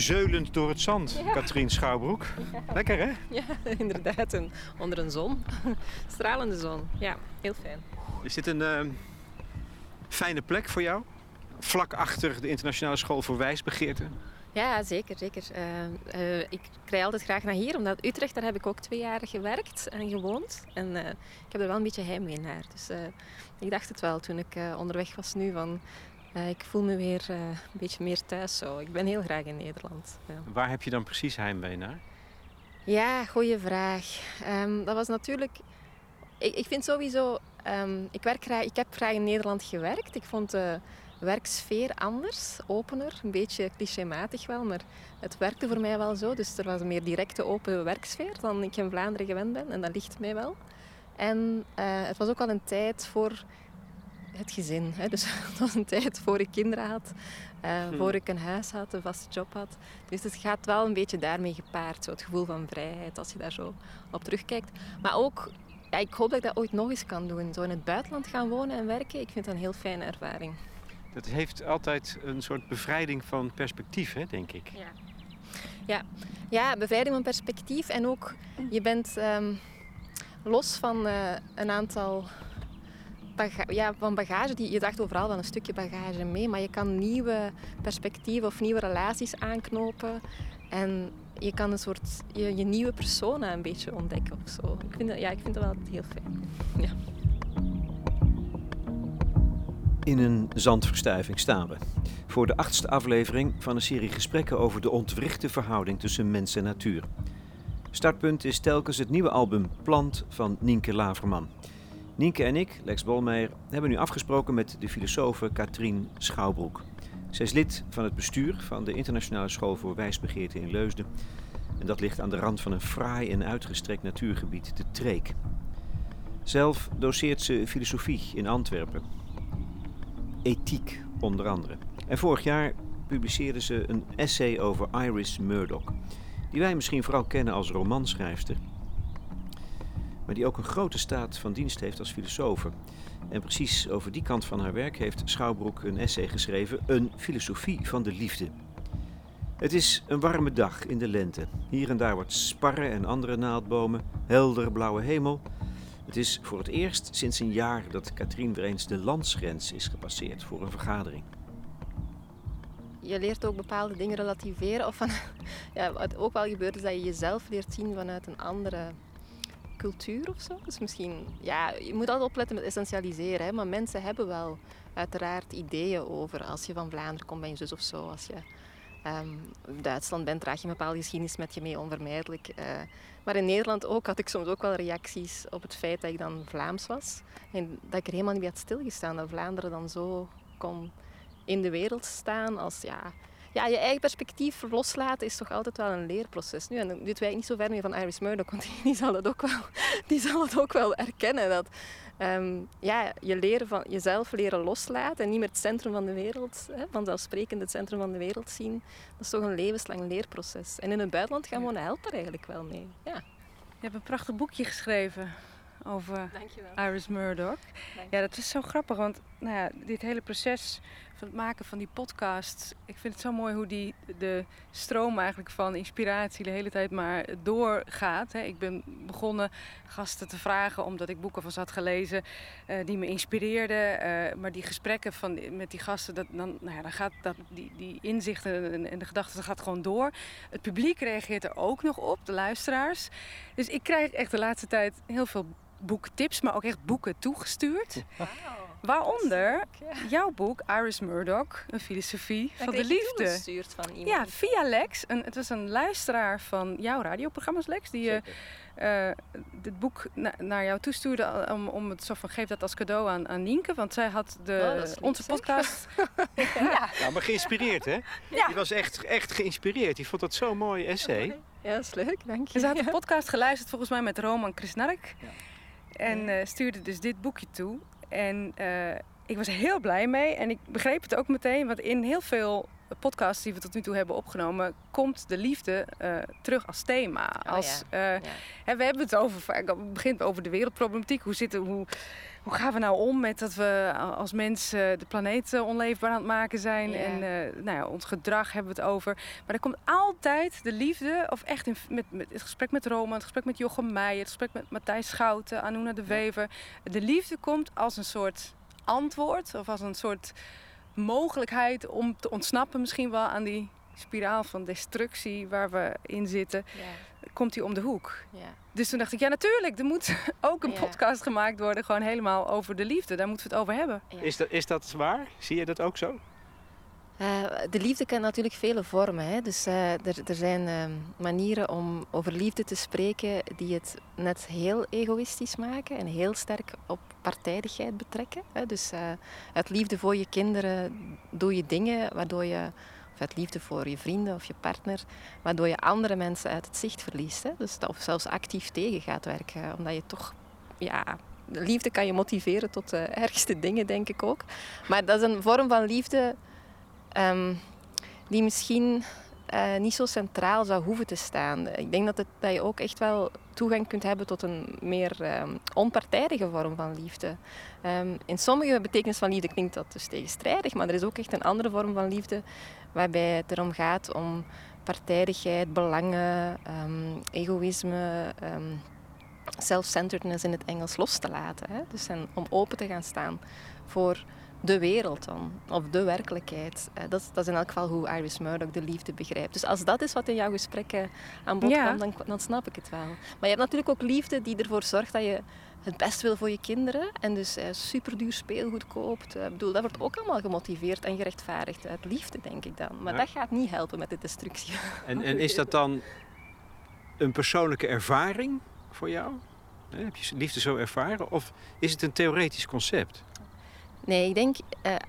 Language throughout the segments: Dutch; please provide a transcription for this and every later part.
zeulend door het zand, Katrien Schouwbroek. Lekker hè? Ja, inderdaad. En onder een zon. Stralende zon. Ja, heel fijn. Is dit een ehm, fijne plek voor jou? Vlak achter de Internationale School voor Wijsbegeerte? Ja, zeker. zeker. Eh, eh, ik krijg altijd graag naar hier, omdat Utrecht, daar heb ik ook twee jaar gewerkt en gewoond. En eh, ik heb er wel een beetje heimwee naar. Dus ik dacht het wel toen ik onderweg was nu van... ik voel me weer een beetje meer thuis zo. Ik ben heel graag in Nederland. Ja. Waar heb je dan precies heimwee naar? Ja, goede vraag. Ehm, dat was natuurlijk... Ik, ik vind sowieso... Um, ik, werk graag, ik heb graag in Nederland gewerkt. Ik vond werksfeer anders, opener. Een beetje clichématig wel, maar het werkte voor mij wel zo. Dus er was een meer directe, open werksfeer dan ik in Vlaanderen gewend ben. En dat ligt mij wel. En uh, het was ook al een tijd voor het gezin. Hè. Dus het was een tijd voor ik kinderen had, uh, voor ik een huis had, een vaste job had. Dus het gaat wel een beetje daarmee gepaard. Zo het gevoel van vrijheid, als je daar zo op terugkijkt. Maar ook, ja, ik hoop dat ik dat ooit nog eens kan doen. Zo in het buitenland gaan wonen en werken, ik vind dat een heel fijne ervaring. Dat heeft altijd een soort bevrijding van perspectief, hè, denk ik. Ja. Ja. ja, bevrijding van perspectief. En ook, je bent um, los van uh, een aantal ja, van bagage. Die, je draagt overal wel een stukje bagage mee. Maar je kan nieuwe perspectieven of nieuwe relaties aanknopen. En je kan een soort je, je nieuwe persona een beetje ontdekken of zo. Ik vind dat, ja, ik vind dat wel heel fijn. Ja. In een zandverstuiving staan we. Voor de achtste aflevering van een serie gesprekken over de ontwrichte verhouding tussen mens en natuur. Startpunt is telkens het nieuwe album Plant van Nienke Laverman. Nienke en ik, Lex Bolmeijer, hebben nu afgesproken met de filosofe Katrien Schouwbroek. Zij is lid van het bestuur van de Internationale School voor Wijsbegeerte in Leusden. En dat ligt aan de rand van een fraai en uitgestrekt natuurgebied, de Treek. Zelf doseert ze filosofie in Antwerpen ethiek onder andere. En vorig jaar publiceerde ze een essay over Iris Murdoch, die wij misschien vooral kennen als romanschrijfster, maar die ook een grote staat van dienst heeft als filosoof. En precies over die kant van haar werk heeft Schouwbroek een essay geschreven, Een filosofie van de liefde. Het is een warme dag in de lente. Hier en daar wat sparren en andere naaldbomen, helder blauwe hemel het is voor het eerst sinds een jaar dat Katrien weer eens de landsgrens is gepasseerd voor een vergadering. Je leert ook bepaalde dingen relativeren. Of van, ja, wat ook wel gebeurt is dat je jezelf leert zien vanuit een andere cultuur of zo. Dus misschien, ja, je moet altijd opletten met essentialiseren. Hè, maar mensen hebben wel uiteraard ideeën over als je van Vlaanderen komt, ben je zus of zo. Als je um, Duitsland bent, draag je een bepaalde geschiedenis met je mee, onvermijdelijk. Uh, maar in Nederland ook had ik soms ook wel reacties op het feit dat ik dan Vlaams was. En dat ik er helemaal niet bij had stilgestaan. Dat Vlaanderen dan zo kon in de wereld staan als ja, ja, je eigen perspectief loslaten is toch altijd wel een leerproces. Nu, en dit wij niet zo ver meer van Iris Murdoch, want die zal het ook wel, die zal het ook wel erkennen. Dat um, ja, je leren van jezelf leren loslaten en niet meer het centrum van de wereld, hè, vanzelfsprekend het centrum van de wereld zien, dat is toch een levenslang leerproces. En in het buitenland gaan wonen helpt er eigenlijk wel mee. Ja. Je hebt een prachtig boekje geschreven over Iris Murdoch. Ja, dat is zo grappig, want nou ja, dit hele proces van het maken van die podcast, ik vind het zo mooi hoe die de stroom eigenlijk van inspiratie de hele tijd maar doorgaat. Ik ben begonnen gasten te vragen omdat ik boeken van ze had gelezen uh, die me inspireerden, uh, maar die gesprekken van, met die gasten, dat, dan, nou ja, dan gaat dat, die, die inzichten en, en de gedachten, dat gaat gewoon door. Het publiek reageert er ook nog op, de luisteraars. Dus ik krijg echt de laatste tijd heel veel boektips, maar ook echt boeken toegestuurd. Waaronder jouw boek Iris Murdoch, een filosofie van de liefde. van iemand. Ja, via Lex. Een, het was een luisteraar van jouw radioprogramma's, Lex, die je uh, dit boek naar jou toestuurde om, om het zo van geef dat als cadeau aan, aan Nienke, want zij had de, oh, onze podcast. ja. ja. maar geïnspireerd, hè? Ja. Die was echt, echt geïnspireerd. Die vond dat zo'n mooi essay. Ja, dat is leuk, dank je. Ze had de podcast geluisterd volgens mij met Roman Krisnark. Ja. En uh, stuurde dus dit boekje toe. En uh, ik was heel blij mee. En ik begreep het ook meteen, want in heel veel podcasts die we tot nu toe hebben opgenomen, komt de liefde uh, terug als thema. Oh, als, ja. Ja. we hebben het over, het begint over de wereldproblematiek. Hoe, zitten, hoe, hoe gaan we nou om met dat we als mensen de planeet onleefbaar aan het maken zijn? En uh, nou ja, ons gedrag hebben we het over. Maar er komt altijd de liefde, of echt in, met, met het gesprek met Roma, het gesprek met Jochem Meijer, het gesprek met Matthijs Schouten, Anouna de Wever. De liefde komt als een soort antwoord of als een soort mogelijkheid om te ontsnappen misschien wel aan die spiraal van destructie waar we in zitten, ja. Komt hij om de hoek. Ja. Dus toen dacht ik, ja natuurlijk, er moet ook een podcast gemaakt worden, gewoon helemaal over de liefde. Daar moeten we het over hebben. Is, dat, is dat waar? Zie je dat ook zo? Uh, de liefde kent natuurlijk vele vormen. Hè? Dus uh, er, er, zijn uh, manieren om over liefde te spreken die het net heel egoïstisch maken en heel sterk op partijdigheid betrekken. Hè? Dus uit liefde voor je kinderen doe je dingen waardoor je, uit liefde voor je vrienden of je partner, waardoor je andere mensen uit het zicht verliest. Hè? Dus, of zelfs actief tegen gaat werken, omdat je toch ja, liefde kan je motiveren tot de ergste dingen, denk ik ook. Maar dat is een vorm van liefde um, die misschien uh, niet zo centraal zou hoeven te staan. Ik denk dat, het, je ook echt wel toegang kunt hebben tot een meer um, onpartijdige vorm van liefde. Um, in sommige betekenis van liefde klinkt dat dus tegenstrijdig, maar er is ook echt een andere vorm van liefde waarbij het erom gaat om partijdigheid, belangen, egoïsme, self-centeredness in het Engels los te laten. Hè? Dus en om open te gaan staan voor de wereld dan, of de werkelijkheid. Uh, dat, dat, is in elk geval hoe Iris Murdoch de liefde begrijpt. Dus als dat is wat in jouw gesprekken aan bod komt, dan, dan, snap ik het wel. Maar je hebt natuurlijk ook liefde die ervoor zorgt dat je het best wil voor je kinderen en dus uh, superduur speelgoed koopt. Uh, bedoel, dat wordt ook allemaal gemotiveerd en gerechtvaardigd uit liefde, denk ik dan. Maar dat gaat niet helpen met de destructie. En, en is dat dan een persoonlijke ervaring voor jou? Heb je liefde zo ervaren? Of is het een theoretisch concept? Nee, ik denk,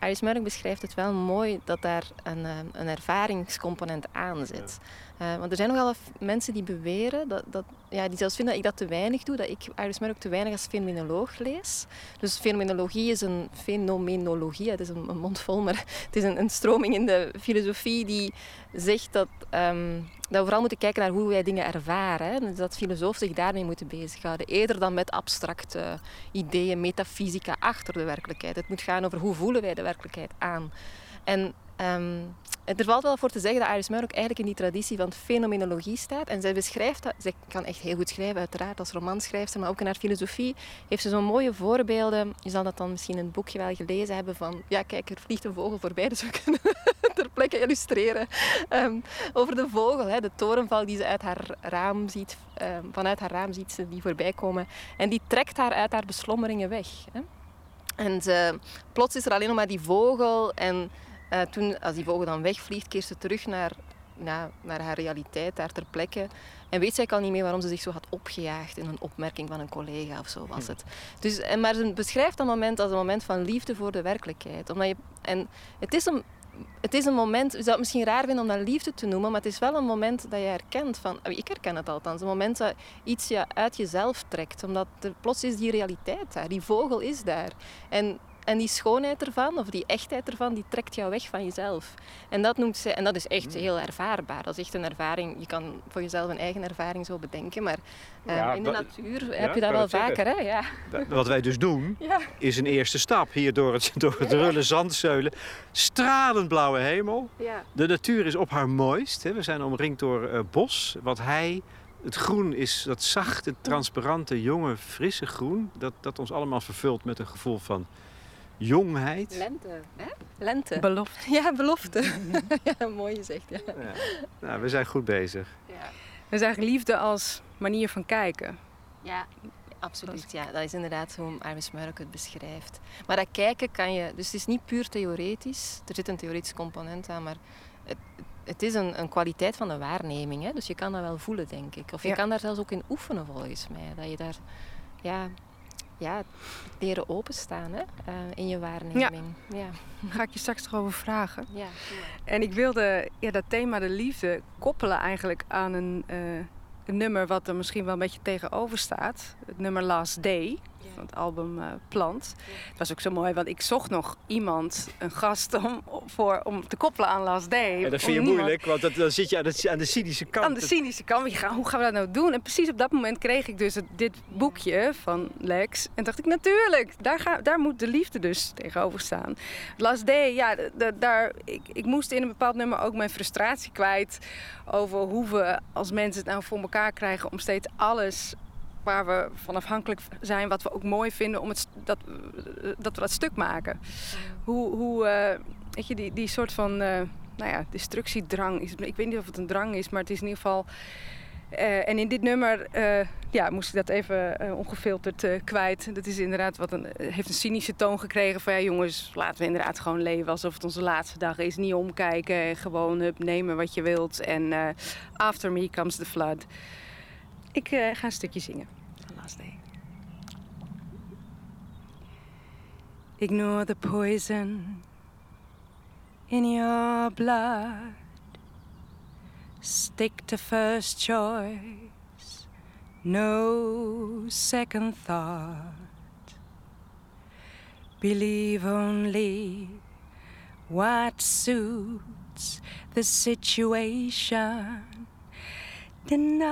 uh, Murdoch beschrijft het wel mooi dat daar een, uh, een ervaringscomponent aan zit. Uh, want er zijn nogal mensen die beweren, dat, dat, ja, die zelfs vinden dat ik dat te weinig doe, dat ik Iris Murdoch te weinig als fenomenoloog lees. Dus fenomenologie is een fenomenologie, het is een, mond vol, maar het is een, een, stroming in de filosofie die zegt dat, um, dat we vooral moeten kijken naar hoe wij dingen ervaren. Hè. Dus dat filosofen zich daarmee moeten bezighouden, eerder dan met abstracte ideeën, metafysica achter de werkelijkheid. Het moet gaan over hoe voelen wij de werkelijkheid aan. En um, er valt wel voor te zeggen dat Iris Murdoch eigenlijk in die traditie van fenomenologie staat. En zij beschrijft dat, zij kan echt heel goed schrijven, uiteraard als romanschrijfster, maar ook in haar filosofie heeft ze zo'n mooie voorbeelden. Je zal dat dan misschien in het boekje wel gelezen hebben van, ja kijk, er vliegt een vogel voorbij, dus we kunnen ter plekke illustreren. Um, over de vogel, hè, de torenval die ze uit haar raam ziet, um, vanuit haar raam ziet ze die voorbij komen. En die trekt haar uit haar beslommeringen weg. Hè. En ze, plots is er alleen nog maar die vogel en uh, toen, als die vogel dan wegvliegt, keert ze terug naar, naar, naar haar realiteit, daar ter plekke. En weet zij al niet meer waarom ze zich zo had opgejaagd in een opmerking van een collega of zo was het. Dus, en, maar ze beschrijft dat moment als een moment van liefde voor de werkelijkheid. Omdat je, en het is een, het is een moment, je zou het misschien raar vinden om dat liefde te noemen, maar het is wel een moment dat je herkent van, ik herken het althans, een moment dat iets je uit jezelf trekt, omdat er, plots is die realiteit daar, die vogel is daar. En en die schoonheid ervan, of die echtheid ervan, die trekt jou weg van jezelf. En dat, noemt ze, en dat is echt heel ervaarbaar. Dat is echt een ervaring. Je kan voor jezelf een eigen ervaring zo bedenken. Maar uh, in de natuur heb je dat wel vaker. Hè? Ja. Wat wij dus doen, is een eerste stap. Hier door het, door het rulle zandzeulen. Stralend blauwe hemel. De natuur is op haar mooist. Hè. We zijn omringd door uh, bos. Wat hij... Het groen is dat zachte, transparante, jonge, frisse groen. Dat, dat ons allemaal vervult met een gevoel van jongheid. Lente, hè? Lente. Belofte. Ja, belofte. ja, mooi gezegd, ja. ja. Nou, we zijn goed bezig. Ja. We zagen liefde als manier van kijken. Ja, absoluut. Ja, dat is inderdaad hoe Iris Murdoch het beschrijft. Maar dat kijken kan je... Dus het is niet puur theoretisch. Er zit een theoretische component aan, maar... Het, het is een, een, kwaliteit van de waarneming. Hè? Dus je kan dat wel voelen, denk ik. Of je kan daar zelfs ook in oefenen, volgens mij. Dat je daar ja, ja, leren openstaan hè, uh, in je waarneming. Ja. ja. Ga ik je straks toch over vragen. Ja, en ik wilde ja, dat thema de liefde koppelen eigenlijk aan een, uh, een nummer wat er misschien wel een beetje tegenover staat. Het nummer Last Day. Van het album uh, Plant. Het was ook zo mooi, want ik zocht nog iemand, een gast, om, voor, om te koppelen aan Last Day. Ja, dat vind je moeilijk, want dat, dan zit je aan de, aan de cynische kant. Aan de cynische kant. hoe gaan we dat nou doen? En precies op dat moment kreeg ik dus dit boekje van Lex. En dacht ik, natuurlijk, daar, ga, daar moet de liefde dus tegenover staan. Last Day, ja, daar, ik, ik moest in een bepaald nummer ook mijn frustratie kwijt over hoe we als mensen het nou voor elkaar krijgen om steeds alles waar we van afhankelijk zijn, wat we ook mooi vinden, om het, dat, dat we dat stuk maken. Hoe, hoe uh, weet je, die, die soort van uh, nou ja, destructiedrang, is, ik weet niet of het een drang is, maar het is in ieder geval. Uh, en in dit nummer ja, moest ik dat even ongefilterd kwijt. Dat is inderdaad wat een, heeft een cynische toon gekregen van ja jongens, laten we inderdaad gewoon leven alsof het onze laatste dag is. Niet omkijken en gewoon hup, nemen wat je wilt. En after me comes the flood. Ik uh, ga een stukje zingen van Last Day. Ignore the poison in your blood. Stick to first choice, no second thought. Believe only what suits the situation Deny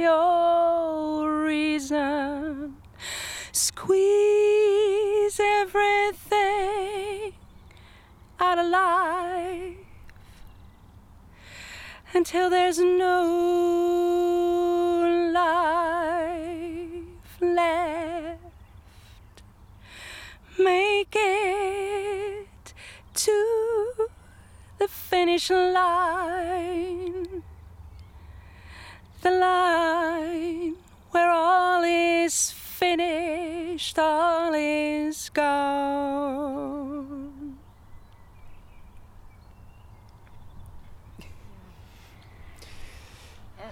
your reason, squeeze everything out of life until there's no finish line. The line where all is finished, all is gone.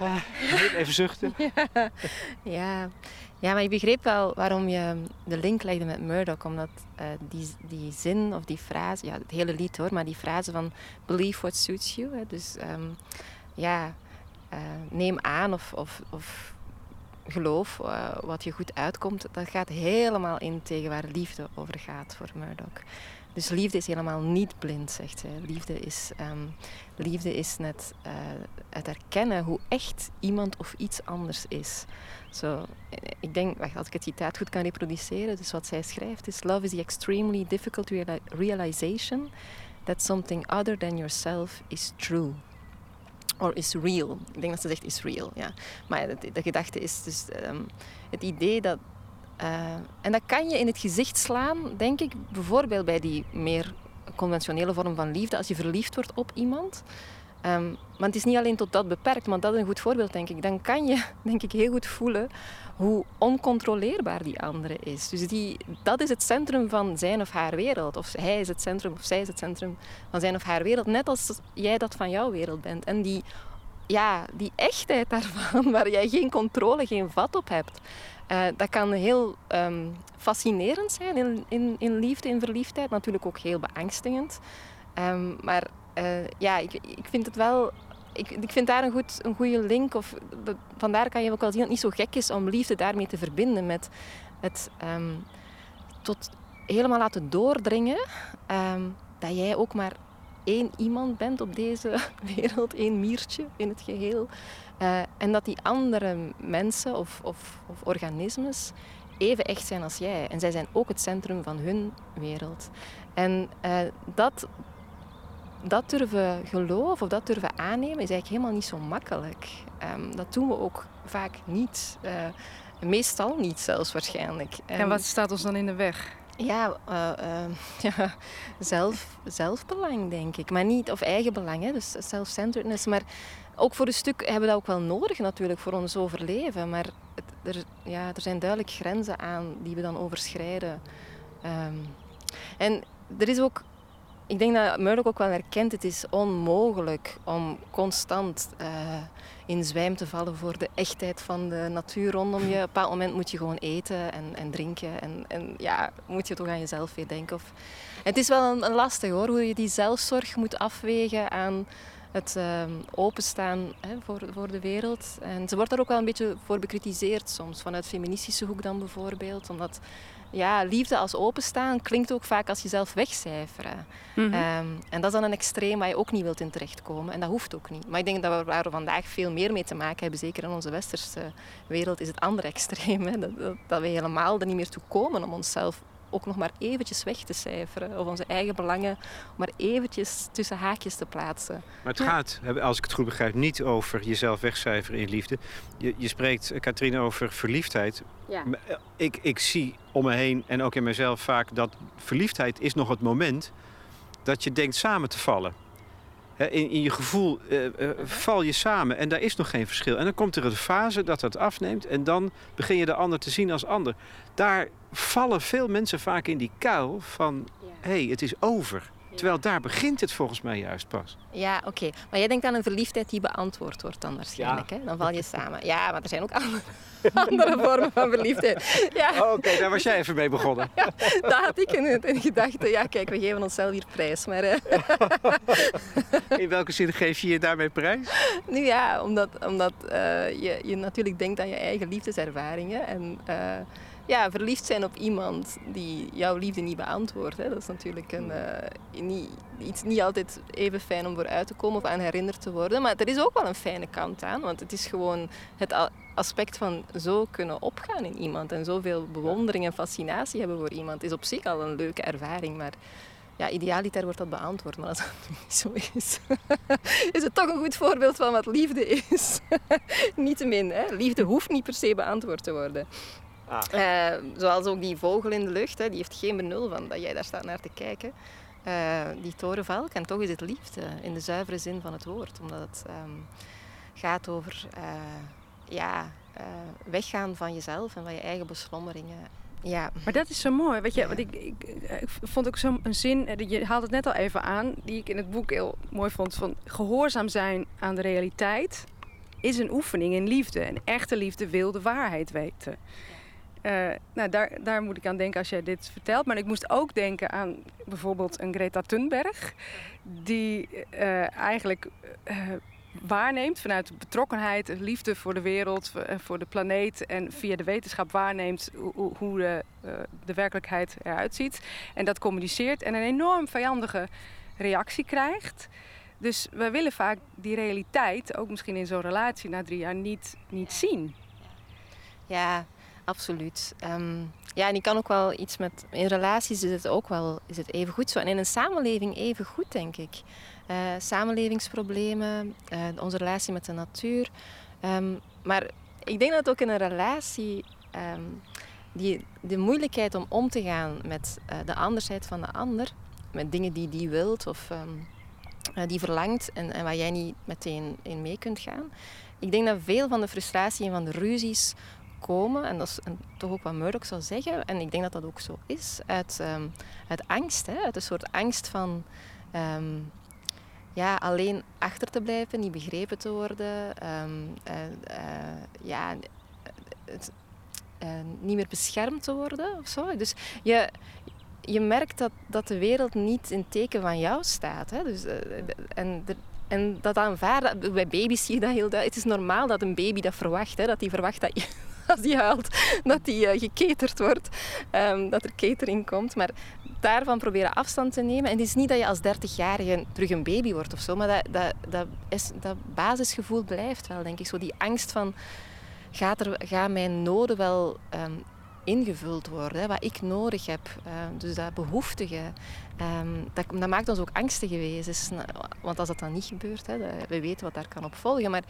Uh, even zuchten. ja. ja. Ja, maar ik begreep wel waarom je de link legde met Murdoch. Omdat uh, die, die zin of die frase, ja, het hele lied hoor, maar die frase van believe what suits you. Hè, dus um, ja, uh, neem aan of, of, of geloof uh, wat je goed uitkomt. Dat gaat helemaal in tegen waar liefde over gaat voor Murdoch. Dus liefde is helemaal niet blind, zegt hij. Liefde is, um, liefde is net uh, het erkennen hoe echt iemand of iets anders is. Zo, ik denk, wacht, als ik het citaat goed kan reproduceren, dus wat zij schrijft is: Love is the extremely difficult realization that something other than yourself is true. Or is real. Ik denk dat ze zegt is real, ja. Maar de, de gedachte is dus um, het idee dat uh, en dat kan je in het gezicht slaan, denk ik, bijvoorbeeld bij die meer conventionele vorm van liefde, als je verliefd wordt op iemand. Um, maar het is niet alleen tot dat beperkt, want dat is een goed voorbeeld, denk ik. Dan kan je, denk ik, heel goed voelen hoe oncontroleerbaar die andere is. Dus die, dat is het centrum van zijn of haar wereld. Of hij is het centrum, of zij is het centrum van zijn of haar wereld. Net als jij dat van jouw wereld bent. En die, ja, die echtheid daarvan, waar jij geen controle, geen vat op hebt. Uh, dat kan heel um, fascinerend zijn in, in, in, liefde, in verliefdheid. Natuurlijk ook heel beangstigend. Um, maar uh, ja, ik, ik vind het wel... Ik, ik vind daar een, goed, een goede link. Of, vandaar kan je ook wel zien dat het niet zo gek is om liefde daarmee te verbinden met het um, tot helemaal laten doordringen dat jij ook maar één iemand bent op deze wereld, één miertje in het geheel. Uh, en dat die andere mensen of, of, of, organismes even echt zijn als jij. En zij zijn ook het centrum van hun wereld. En uh, dat, dat durven geloven of dat durven aannemen is eigenlijk helemaal niet zo makkelijk. Um, dat doen we ook vaak niet. Uh, meestal niet zelfs waarschijnlijk. En wat staat ons dan in de weg? Ja, uh, ja zelf, zelfbelang denk ik. Maar niet, of eigenbelang, hè, dus self-centeredness. Maar ook voor een stuk hebben we dat ook wel nodig natuurlijk voor ons overleven. Maar het, er, ja, er zijn duidelijk grenzen aan die we dan overschrijden. Um, en er is ook ik denk dat Murdoch ook wel herkent, het is onmogelijk om constant uh, in zwijm te vallen voor de echtheid van de natuur rondom je. Op een bepaald moment moet je gewoon eten en, en drinken en, en ja, moet je toch aan jezelf weer denken. Of... Het is wel een lastig hoor, hoe je die zelfzorg moet afwegen aan het ehm, openstaan hè, voor, voor de wereld. En ze wordt daar ook wel een beetje voor bekritiseerd soms, vanuit feministische hoek dan bijvoorbeeld. Omdat ja, liefde als openstaan klinkt ook vaak als jezelf wegcijferen. Ehm, en dat is dan een extreem waar je ook niet wilt in terechtkomen. En dat hoeft ook niet. Maar ik denk dat we waar we vandaag veel meer mee te maken hebben, zeker in onze westerse wereld, is het andere extreem. Hè? Dat, dat, dat we helemaal er niet meer toe komen om onszelf ook nog maar eventjes weg te cijferen. Of onze eigen belangen maar eventjes tussen haakjes te plaatsen. Maar het gaat, als ik het goed begrijp, niet over jezelf wegcijferen in liefde. Je, je spreekt, Katrine, over verliefdheid. Ja. Eh, ik, ik zie om me heen en ook in mezelf vaak dat verliefdheid is nog het moment dat je denkt samen te vallen. In, in, je gevoel uh, uh, val je samen en daar is nog geen verschil. En dan komt er een fase dat dat afneemt en dan begin je de ander te zien als ander. Daar vallen veel mensen vaak in die kuil van hé, hey, het is over. Terwijl daar begint het volgens mij juist pas. Ja, oké. Maar jij denkt aan een verliefdheid die beantwoord wordt dan waarschijnlijk. Hè? Dan val je samen. Ja, maar er zijn ook andere, andere vormen van verliefdheid. Ja. Oh, oké, daar was jij even mee begonnen. Ja, dat had ik in, in gedachten. Ja, kijk, we geven onszelf hier prijs. Maar, uh... in welke zin geef je je daarmee prijs? Nu ja, omdat, omdat uh, je, je natuurlijk denkt aan je eigen liefdeservaringen. En... Uh, ja, verliefd zijn op iemand die jouw liefde niet beantwoordt. Hè. Dat is natuurlijk een, uh, niet, iets niet altijd even fijn om voor uit te komen of aan herinnerd te worden. Maar er is ook wel een fijne kant aan. Want het is gewoon het aspect van zo kunnen opgaan in iemand. En zoveel bewondering en fascinatie hebben voor iemand. is op zich al een leuke ervaring. Maar ja, idealiter wordt dat beantwoord. Maar als dat niet zo is, is het toch een goed voorbeeld van wat liefde is. Niettemin, hè. liefde hoeft niet per se beantwoord te worden. Ah. Eh, zoals ook die vogel in de lucht, hè, die heeft geen benul van dat jij daar staat naar te kijken. Uh, die torenvalk. En toch is het liefde in de zuivere zin van het woord. Omdat het ehm, gaat over uh, ja, weggaan van jezelf en van je eigen beslommeringen. Ja. Maar dat is zo mooi. Weet je, wat ik, ik, ik, vond ook zo'n zin, je haalt het net al even aan, die ik in het boek heel mooi vond. Van gehoorzaam zijn aan de realiteit is een oefening in liefde. En echte liefde wil de waarheid weten. Uh, nou, daar, daar moet ik aan denken als jij dit vertelt. Maar ik moest ook denken aan bijvoorbeeld een Greta Thunberg. Die uh, eigenlijk uh, waarneemt vanuit betrokkenheid, liefde voor de wereld, voor de planeet. En via de wetenschap waarneemt hoe, hoe de, de werkelijkheid eruit ziet. En dat communiceert en een enorm vijandige reactie krijgt. Dus wij willen vaak die realiteit, ook misschien in zo'n relatie na drie jaar, niet, niet zien. Ja, Absoluut. Ehm, ja, en ik kan ook wel iets met... In relaties is het ook wel is het even goed zo. En in een samenleving even goed, denk ik. Uh, samenlevingsproblemen, uh, onze relatie met de natuur. Um, maar ik denk dat ook in een relatie... Um, die, de moeilijkheid om om te gaan met uh, de andersheid van de ander... Met dingen die die wilt of die verlangt en, en waar jij niet meteen in mee kunt gaan. Ik denk dat veel van de frustratie en van de ruzies komen, en dat is toch ook wat Murdoch zou zeggen, en ik denk dat dat ook zo is, uit, uit angst. Hè? Uit een soort angst van um, ja, alleen achter te blijven, niet begrepen te worden, um, uh, uh, ja, het, uh, niet meer beschermd te worden of zo. Dus je, je merkt dat, dat de wereld niet in teken van jou staat. Hè? Dus, en en dat aanvaarden, bij baby's zie je dat heel duidelijk. Het is normaal dat een baby dat verwacht, hè, dat hij verwacht dat je als die huilt, dat die uh, geketerd wordt. Um, dat er catering komt. Maar daarvan proberen afstand te nemen. En het is niet dat je als 30-jarige terug een baby wordt of zo, maar dat, dat, dat, is, dat basisgevoel blijft wel, denk ik. Zo die angst van, gaat er, gaan mijn noden wel um, ingevuld worden, wat ik nodig heb. Uh, dus dat behoeftige, um, dat, maakt ons ook angstige wezens. Want als dat dan niet gebeurt, we weten wat daar kan op volgen. Maar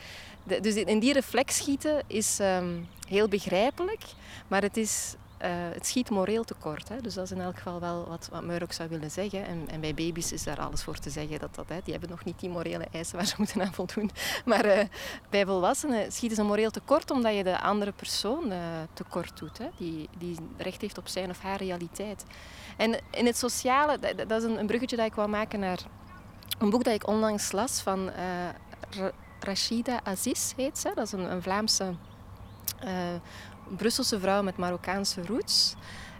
dus in die reflex schieten is um, heel begrijpelijk, maar het is uh, het schiet moreel tekort. Hè. Dus dat is in elk geval wel wat, wat Meur zou willen zeggen. En, en, bij baby's is daar alles voor te zeggen. Dat, dat, hè, die hebben nog niet die morele eisen waar ze moeten aan voldoen. Maar uh, bij volwassenen schieten ze moreel tekort omdat je de andere persoon uh, tekort doet. Hè, die, die recht heeft op zijn of haar realiteit. En in het sociale, dat, is een, een, bruggetje dat ik wou maken naar een boek dat ik onlangs las van Rashida Aziz, heet ze. Dat is een, een Vlaamse Brusselse vrouw met Marokkaanse roots.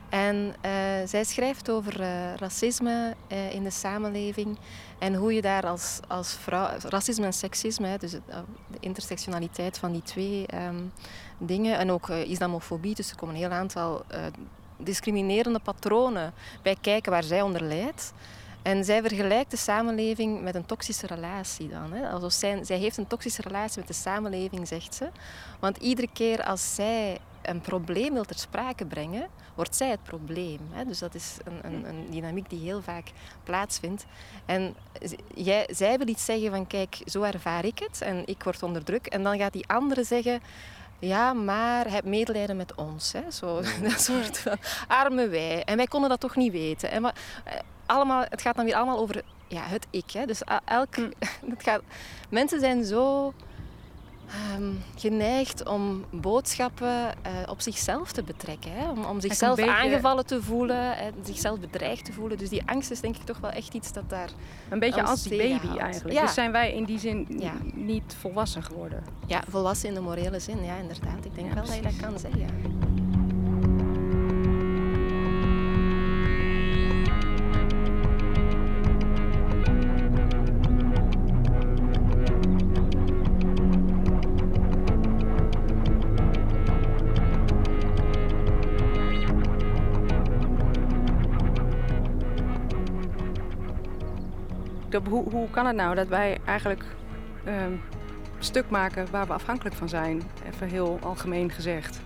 En uh, zij schrijft over uh, racisme uh, in de samenleving en hoe je daar als, als vrouw, racisme en seksisme, dus de intersectionaliteit van die twee um, dingen, en ook islamofobie, dus er komen een heel aantal discriminerende patronen bij kijken waar zij onder lijdt. En zij vergelijkt de samenleving met een toxische relatie dan. Hè. Alsof zij, zij heeft een toxische relatie met de samenleving, zegt ze. Want iedere keer als zij een probleem wil ter sprake brengen, wordt zij het probleem. Hè. Dus dat is een, een, een, dynamiek die heel vaak plaatsvindt. En jij, zij wil iets zeggen van, kijk, zo ervaar ik het en ik word onder druk. En dan gaat die andere zeggen, ja, maar heb medelijden met ons. Hè. Zo, dat soort van arme wij. En wij konden dat toch niet weten. En maar, eh, allemaal, het gaat dan weer allemaal over ja, het ik. Hè. Dus elk, hm. het gaat, mensen zijn zo um, geneigd om boodschappen uh, op zichzelf te betrekken. Hè? Om, om zichzelf beetje... aangevallen te voelen, en zichzelf bedreigd te voelen. Dus die angst is denk ik toch wel echt iets dat daar. Een beetje als die baby eigenlijk. Ja. Dus zijn wij in die zin ja. niet volwassen geworden? Ja, volwassen in de morele zin, ja, inderdaad. Ik denk wel dat je dat kan zeggen. Hoe, hoe kan het nou dat wij eigenlijk um, stuk maken waar we afhankelijk van zijn? Even heel algemeen gezegd.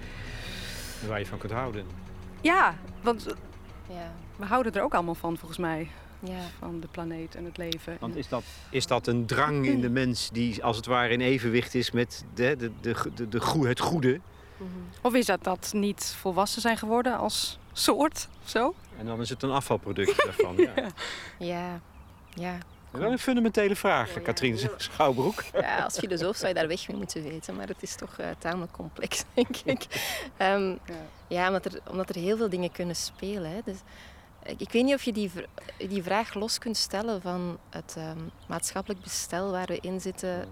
Waar je van kunt houden. Ja, want ja. we houden er ook allemaal van volgens mij. Ja. Van de planeet en het leven. Want is dat, is dat een drang in de mens die als het ware in evenwicht is met de, de, de, de, de, het goede? Mhm. Of is dat dat niet volwassen zijn geworden als soort? Zo? En dan is het een afvalproduct daarvan. ja. ja. ja. Wel een fundamentele vraag, ja, Katrien Schouwbroek. Ja, als filosoof zou je daar weg mee moeten weten, maar het is toch uh, tamelijk complex, denk ik. Um, ja, ja omdat, er, omdat er heel veel dingen kunnen spelen. Hè. Dus, ik weet niet of je die, die vraag los kunt stellen van het um, maatschappelijk bestel waar we in zitten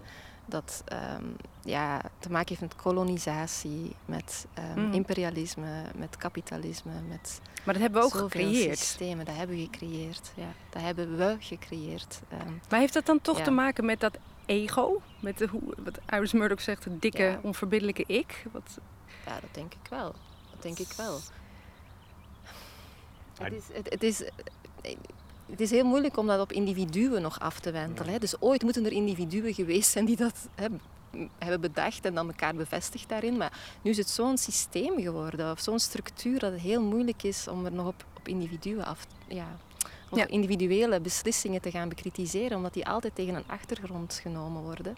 dat um, ja, te maken heeft met kolonisatie, met um, imperialisme, met kapitalisme. Met maar dat hebben we ook gecreëerd. systemen, dat hebben we gecreëerd. Ja, dat hebben we gecreëerd. Um, maar heeft dat dan toch te maken met dat ego? Met de, hoe, wat Iris Murdoch zegt, het dikke, ja. onverbiddelijke ik? Wat... Ja, dat denk ik wel. Dat denk ik wel. Het is, het, het is het is heel moeilijk om dat op individuen nog af te wentelen. Hè. Dus ooit moeten er individuen geweest zijn die dat hè, hebben bedacht en dan elkaar bevestigd daarin. Maar nu is het zo'n systeem geworden, of zo'n structuur, dat het heel moeilijk is om er nog op, op individuen af ja, of individuele beslissingen te gaan bekritiseren, omdat die altijd tegen een achtergrond genomen worden.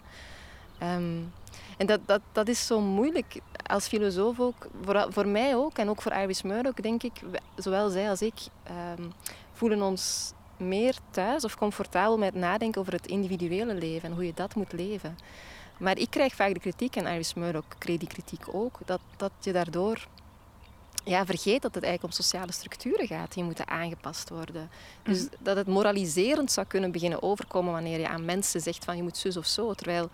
Um, en dat, dat, dat is zo moeilijk als filosoof ook, voor, voor mij ook en ook voor Iris Murdoch, denk ik, zowel zij als ik um, voelen ons meer thuis of comfortabel met nadenken over het individuele leven en hoe je dat moet leven. Maar ik krijg vaak de kritiek, en Iris Murdoch kreeg die kritiek ook, dat, dat je daardoor ja, vergeet dat het eigenlijk om sociale structuren gaat die moeten aangepast worden. Dus mhm. dat het moraliserend zou kunnen beginnen overkomen wanneer je aan mensen zegt van je moet zus of zo. Terwijl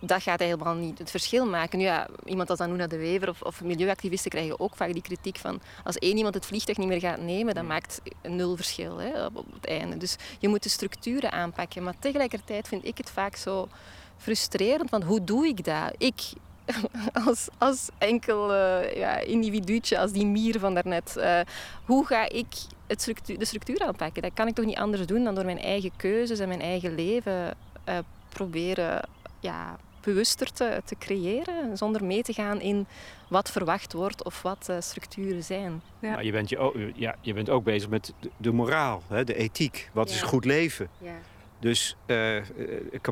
dat gaat helemaal niet het verschil maken. Nu ja, iemand als Anouna de Wever of, of, milieuactivisten krijgen ook vaak die kritiek van als één iemand het vliegtuig niet meer gaat nemen, dan maakt nul verschil hè, op, op, het einde. Dus je moet de structuren aanpakken. Maar tegelijkertijd vind ik het vaak zo frustrerend, want hoe doe ik dat? Ik als, als enkel uh, ja, individuutje, als die mier van daarnet, uh, hoe ga ik het structuur, de structuur aanpakken? Dat kan ik toch niet anders doen dan door mijn eigen keuzes en mijn eigen leven uh, proberen ja, bewuster te, te creëren, zonder mee te gaan in wat verwacht wordt of wat uh, structuren zijn. Ja. Maar je, bent je, ook, ja, je bent ook bezig met de, moraal, hè, de ethiek. Wat is goed leven? Ja. Dus uh,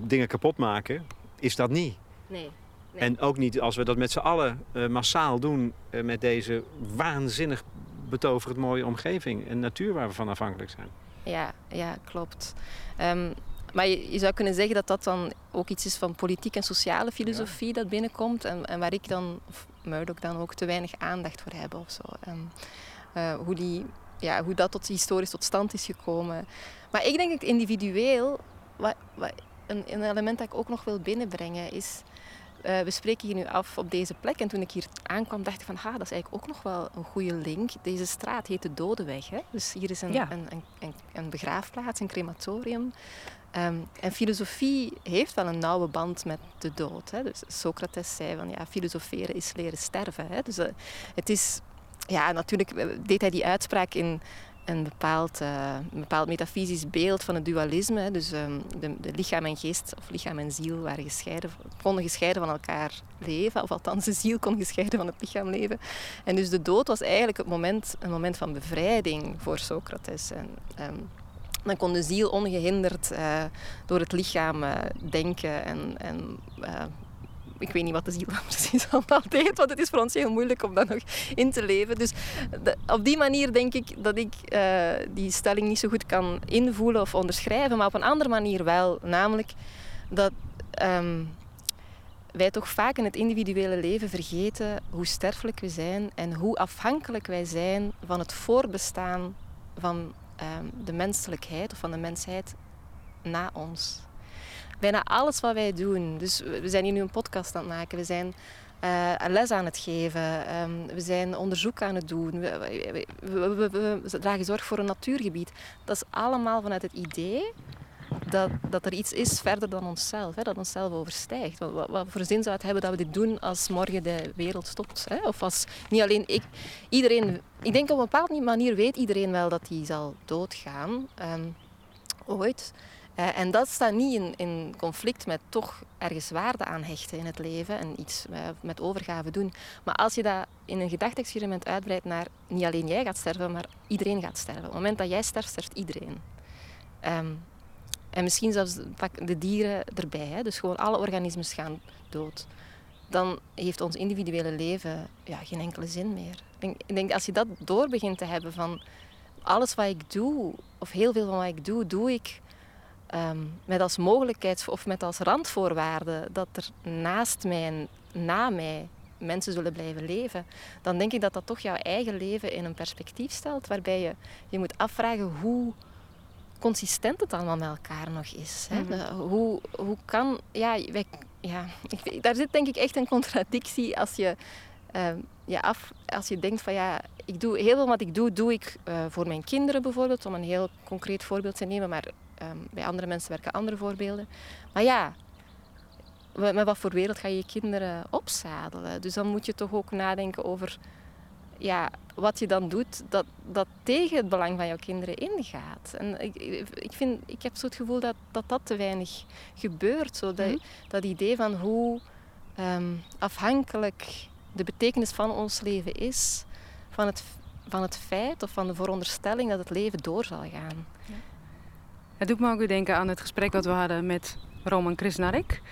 dingen kapot maken, is dat niet. Nee. nee. En ook niet als we dat met z'n allen uh, massaal doen met deze waanzinnig betoverend mooie omgeving en natuur waar we van afhankelijk zijn. Ja, ja klopt. Um, maar je, zou kunnen zeggen dat dat dan ook iets is van politiek en sociale filosofie dat binnenkomt. En, en waar ik dan, of Murdoch dan ook, te weinig aandacht voor heb of zo. En, uh, hoe, die, ja, hoe dat tot, historisch tot stand is gekomen. Maar ik denk dat individueel, wat, wat, een, een element dat ik ook nog wil binnenbrengen, is uh, we spreken hier nu af op deze plek. En toen ik hier aankwam, dacht ik van, ha, dat is eigenlijk ook nog wel een goede link. Deze straat heet de Dodeweg. Hè? Dus hier is een, een, een, een, begraafplaats, een crematorium. Ehm, en filosofie heeft wel een nauwe band met de dood. Hè? Dus Socrates zei van, ja, filosoferen is leren sterven. Hè? Dus uh, het is, ja, natuurlijk deed hij die uitspraak in een bepaald, een bepaald metafysisch beeld van het dualisme. Dus um, de, lichaam en geest, of lichaam en ziel, waren gescheiden, konden gescheiden van elkaar leven. Of althans, de ziel kon gescheiden van het lichaam leven. En dus de dood was eigenlijk het moment, een moment van bevrijding voor Socrates. En, um, dan kon de ziel ongehinderd uh, door het lichaam uh, denken en, en ik weet niet wat de ziel precies allemaal deed, want het is voor ons heel moeilijk om dat nog in te leven. Dus op die manier denk ik dat ik die stelling niet zo goed kan invoelen of onderschrijven, maar op een andere manier wel. Namelijk dat um, wij toch vaak in het individuele leven vergeten hoe sterfelijk we zijn en hoe afhankelijk wij zijn van het voorbestaan van um, de menselijkheid of van de mensheid na ons bijna alles wat wij doen. Dus we zijn hier nu een podcast aan het maken. We zijn uh, les aan het geven. Um, we zijn onderzoek aan het doen. We, we, dragen zorg voor een natuurgebied. Dat is allemaal vanuit het idee dat, dat er iets is verder dan onszelf. Hè, dat onszelf overstijgt. Wat, wat, voor zin zou het hebben dat we dit doen als morgen de wereld stopt? Hè? Of als niet alleen ik. Iedereen, ik denk op een bepaalde manier weet iedereen wel dat hij zal doodgaan. Um, ooit. Uh, en dat staat niet in, in, conflict met toch ergens waarde aan hechten in het leven en iets uh, met overgave doen. Maar als je dat in een gedachte-experiment uitbreidt naar niet alleen jij gaat sterven, maar iedereen gaat sterven. Op het moment dat jij sterft, sterft iedereen. Um, en misschien zelfs de dieren erbij. Hè? Dus gewoon alle organismen gaan dood. Dan heeft ons individuele leven ja, geen enkele zin meer. Ik denk, ik denk als je dat door begint te hebben van alles wat ik doe, of heel veel van wat ik doe, doe ik um, met als mogelijkheid of met als randvoorwaarde dat er naast mij en na mij mensen zullen blijven leven, dan denk ik dat dat toch jouw eigen leven in een perspectief stelt, waarbij je je moet afvragen hoe consistent het allemaal met elkaar nog is. Hè? Mhm. hoe, hoe kan... Ja, wij, ja ik, daar zit denk ik echt een contradictie als je uh, je af, als je denkt van ja, ik doe heel veel wat ik doe, doe ik uh, voor mijn kinderen bijvoorbeeld, om een heel concreet voorbeeld te nemen, maar Um, bij andere mensen werken andere voorbeelden. Maar ja, met wat voor wereld ga je je kinderen opzadelen? Dus dan moet je toch ook nadenken over ja, wat je dan doet dat, dat tegen het belang van jouw kinderen ingaat. En ik, ik, vind, ik heb zo het gevoel dat dat, dat te weinig gebeurt. Zo dat, mhm. dat idee van hoe um, afhankelijk de betekenis van ons leven is van het, van het feit of van de veronderstelling dat het leven door zal gaan. Ja. Het doet me ook weer denken aan het gesprek dat we hadden met Roman Krisnarik.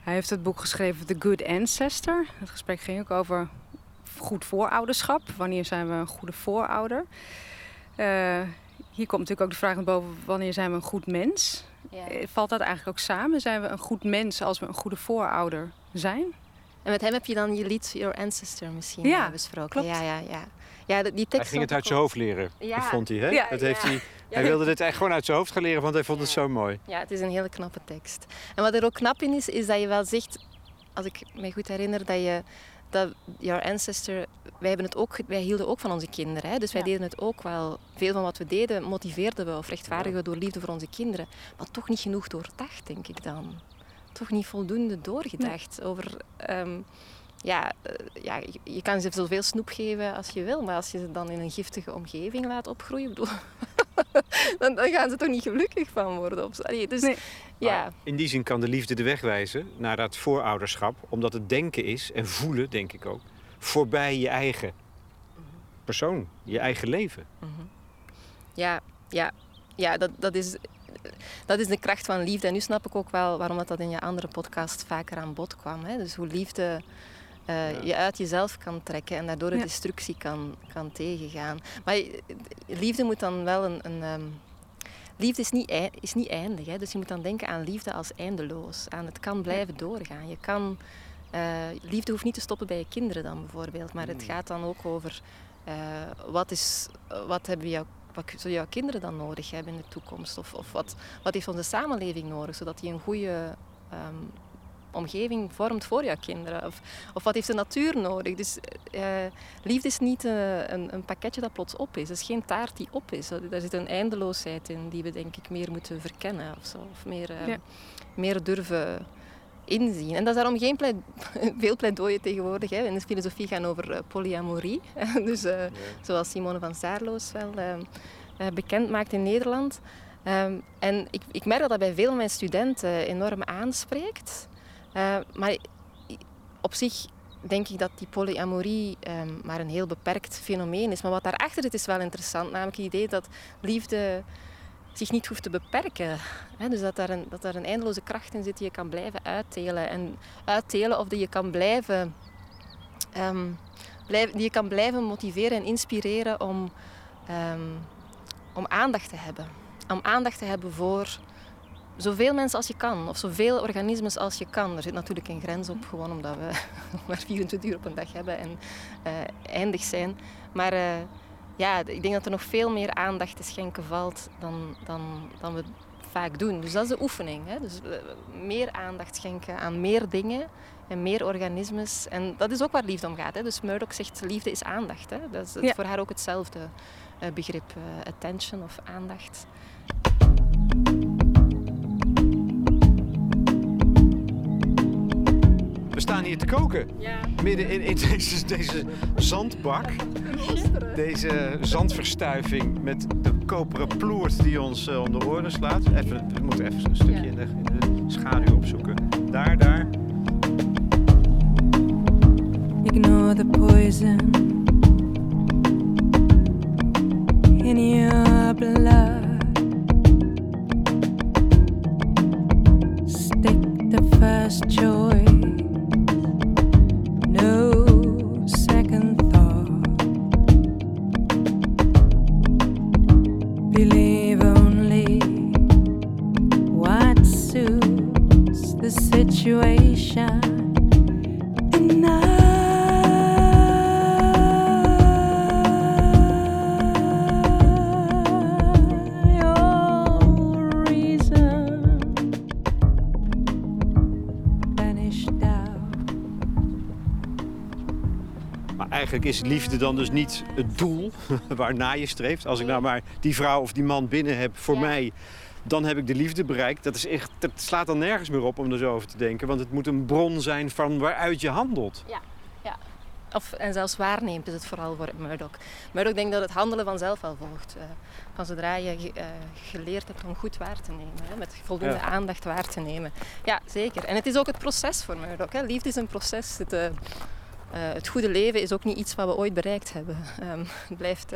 Hij heeft het boek geschreven The Good Ancestor. Het gesprek ging ook over goed voorouderschap. Wanneer zijn we een goede voorouder? Uh, hier komt natuurlijk ook de vraag naar boven: wanneer zijn we een goed mens? Ja. Eh, valt dat eigenlijk ook samen? Zijn we een goed mens als we een goede voorouder zijn? En met hem heb je dan je lied Your Ancestor misschien ja, besproken. Klopt. Ja, ja, ja. ja die tekst hij ging het uit zijn hoofd leren, ja. vond hij. Hè? Ja, dat heeft hij hij wilde dit echt gewoon uit zijn hoofd gaan leren, want hij vond het zo mooi. Ja, het is een hele knappe tekst. En wat er ook knap in is, is dat je wel zegt, als ik me goed herinner, dat je dat Your Ancestor, wij, hebben het ook, wij hielden ook van onze kinderen. Hè? Dus wij deden het ook wel. Veel van wat we deden motiveerden we of rechtvaardigen we door liefde voor onze kinderen. Maar toch niet genoeg doordacht, denk ik dan. Toch niet voldoende doorgedacht over... Ehm, ja, eh, ja, je kan ze zoveel snoep geven als je wil, maar als je ze dan in een giftige omgeving laat opgroeien, bedoel, dan, dan, gaan ze toch niet gelukkig van worden. Zo. dus, ja. in die zin kan de liefde de weg wijzen naar dat voorouderschap, omdat het denken is en voelen, denk ik ook, voorbij je eigen persoon, je eigen leven. Mhm. Ja, ja, ja dat, dat, is, dat is de kracht van liefde. En nu snap ik ook wel waarom dat in je andere podcast vaker aan bod kwam. Hè? Dus hoe liefde uh, je uit jezelf kan trekken en daardoor de destructie kan, kan tegengaan. Maar liefde moet dan wel een. een um, liefde is niet, is niet eindig. Hè? Dus je moet dan denken aan liefde als eindeloos. Aan het kan blijven doorgaan. Je kan, uh, liefde hoeft niet te stoppen bij je kinderen dan bijvoorbeeld. Maar het hmm. gaat dan ook over uh, wat, is, wat hebben jouw wat zullen jouw kinderen dan nodig hebben in de toekomst? Of, of wat, wat heeft onze samenleving nodig, zodat die een goede um, omgeving vormt voor jouw kinderen? Of, of wat heeft de natuur nodig? Dus uh, liefde is niet een, een, pakketje dat plots op is. Het is geen taart die op is. Daar zit een eindeloosheid in die we denk ik meer moeten verkennen of, zo. of meer, meer durven inzien. En dat is daarom geen pleit, veel pleidooien tegenwoordig hè, in de filosofie gaan over polyamorie. dus zoals Simone van Saarloos wel uh, bekend maakt in Nederland. Um, en ik, ik, merk dat dat bij veel van mijn studenten enorm aanspreekt. Maar op zich denk ik dat die polyamorie um, maar een heel beperkt fenomeen is. Maar wat daarachter zit is wel interessant. Namelijk het idee dat liefde zich niet hoeft te beperken. Dus dat daar, een, dat daar een eindeloze kracht in zit die je kan blijven uitdelen. En uitdelen of die je kan blijven, ehm, die je kan blijven motiveren en inspireren om, ehm, om aandacht te hebben. Om aandacht te hebben voor zoveel mensen als je kan, of zoveel organismes als je kan. Er zit natuurlijk een grens op, gewoon omdat we maar 24 uur op een dag hebben en uh, eindig zijn. Maar uh, ja, ik denk dat er nog veel meer aandacht te schenken valt dan, dan, dan we vaak doen. Dus dat is de oefening. Hè? Dus eh, meer aandacht schenken aan meer dingen en meer organismes. En dat is ook waar liefde om gaat. Hè? Dus Murdoch zegt liefde is aandacht. Hè? Dat is voor haar ook hetzelfde begrip. Attention of aandacht. We staan hier te koken. Ja. Midden in, in deze, deze zandbak. Deze zandverstuiving met de koperen ploert die ons uh, om de oren slaat. Even, we moeten even een stukje in, de, in de schaduw opzoeken. Daar, daar. Ignore the poison in your blood. First joy. is liefde dan dus niet het doel waarna je streeft. Als ik nou maar die vrouw of die man binnen heb voor mij, dan heb ik de liefde bereikt. Dat, is echt, dat slaat dan nergens meer op om er zo over te denken. Want het moet een bron zijn van waaruit je handelt. Ja, ja. Of, en zelfs waarneemt is het vooral voor Murdoch. Murdoch denkt dat het handelen vanzelf wel volgt. Uh, van zodra je uh, geleerd hebt om goed waar te nemen. Hè, met voldoende aandacht waar te nemen. Ja, zeker. En het is ook het proces voor Murdoch. Hè. Liefde is een proces. Het, uh, uh, het goede leven is ook niet iets wat we ooit bereikt hebben. Um, het blijft,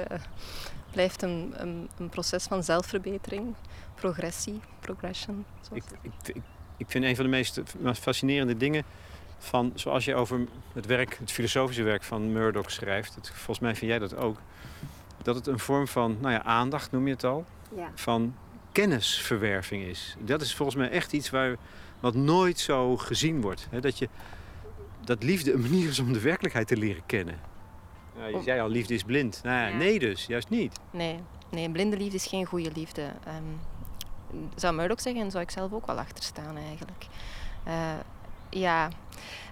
blijft een, een, een, proces van zelfverbetering, progressie, progression. Ik, ik, ik, vind een van de meest fascinerende dingen van zoals je over het werk, het filosofische werk van Murdoch schrijft. Het, volgens mij vind jij dat ook. Dat het een vorm van, nou ja, aandacht noem je het al. Ja. Van kennisverwerving is. Dat is volgens mij echt iets waar, wat nooit zo gezien wordt. dat je dat liefde een manier is om de werkelijkheid te leren kennen. Ja, je zei al, liefde is blind. Nou ja, Nee dus, juist niet. Nee, nee, blinde liefde is geen goede liefde. Um, zou Murdoch zeggen en zou ik zelf ook wel achter staan eigenlijk. Uh, ja.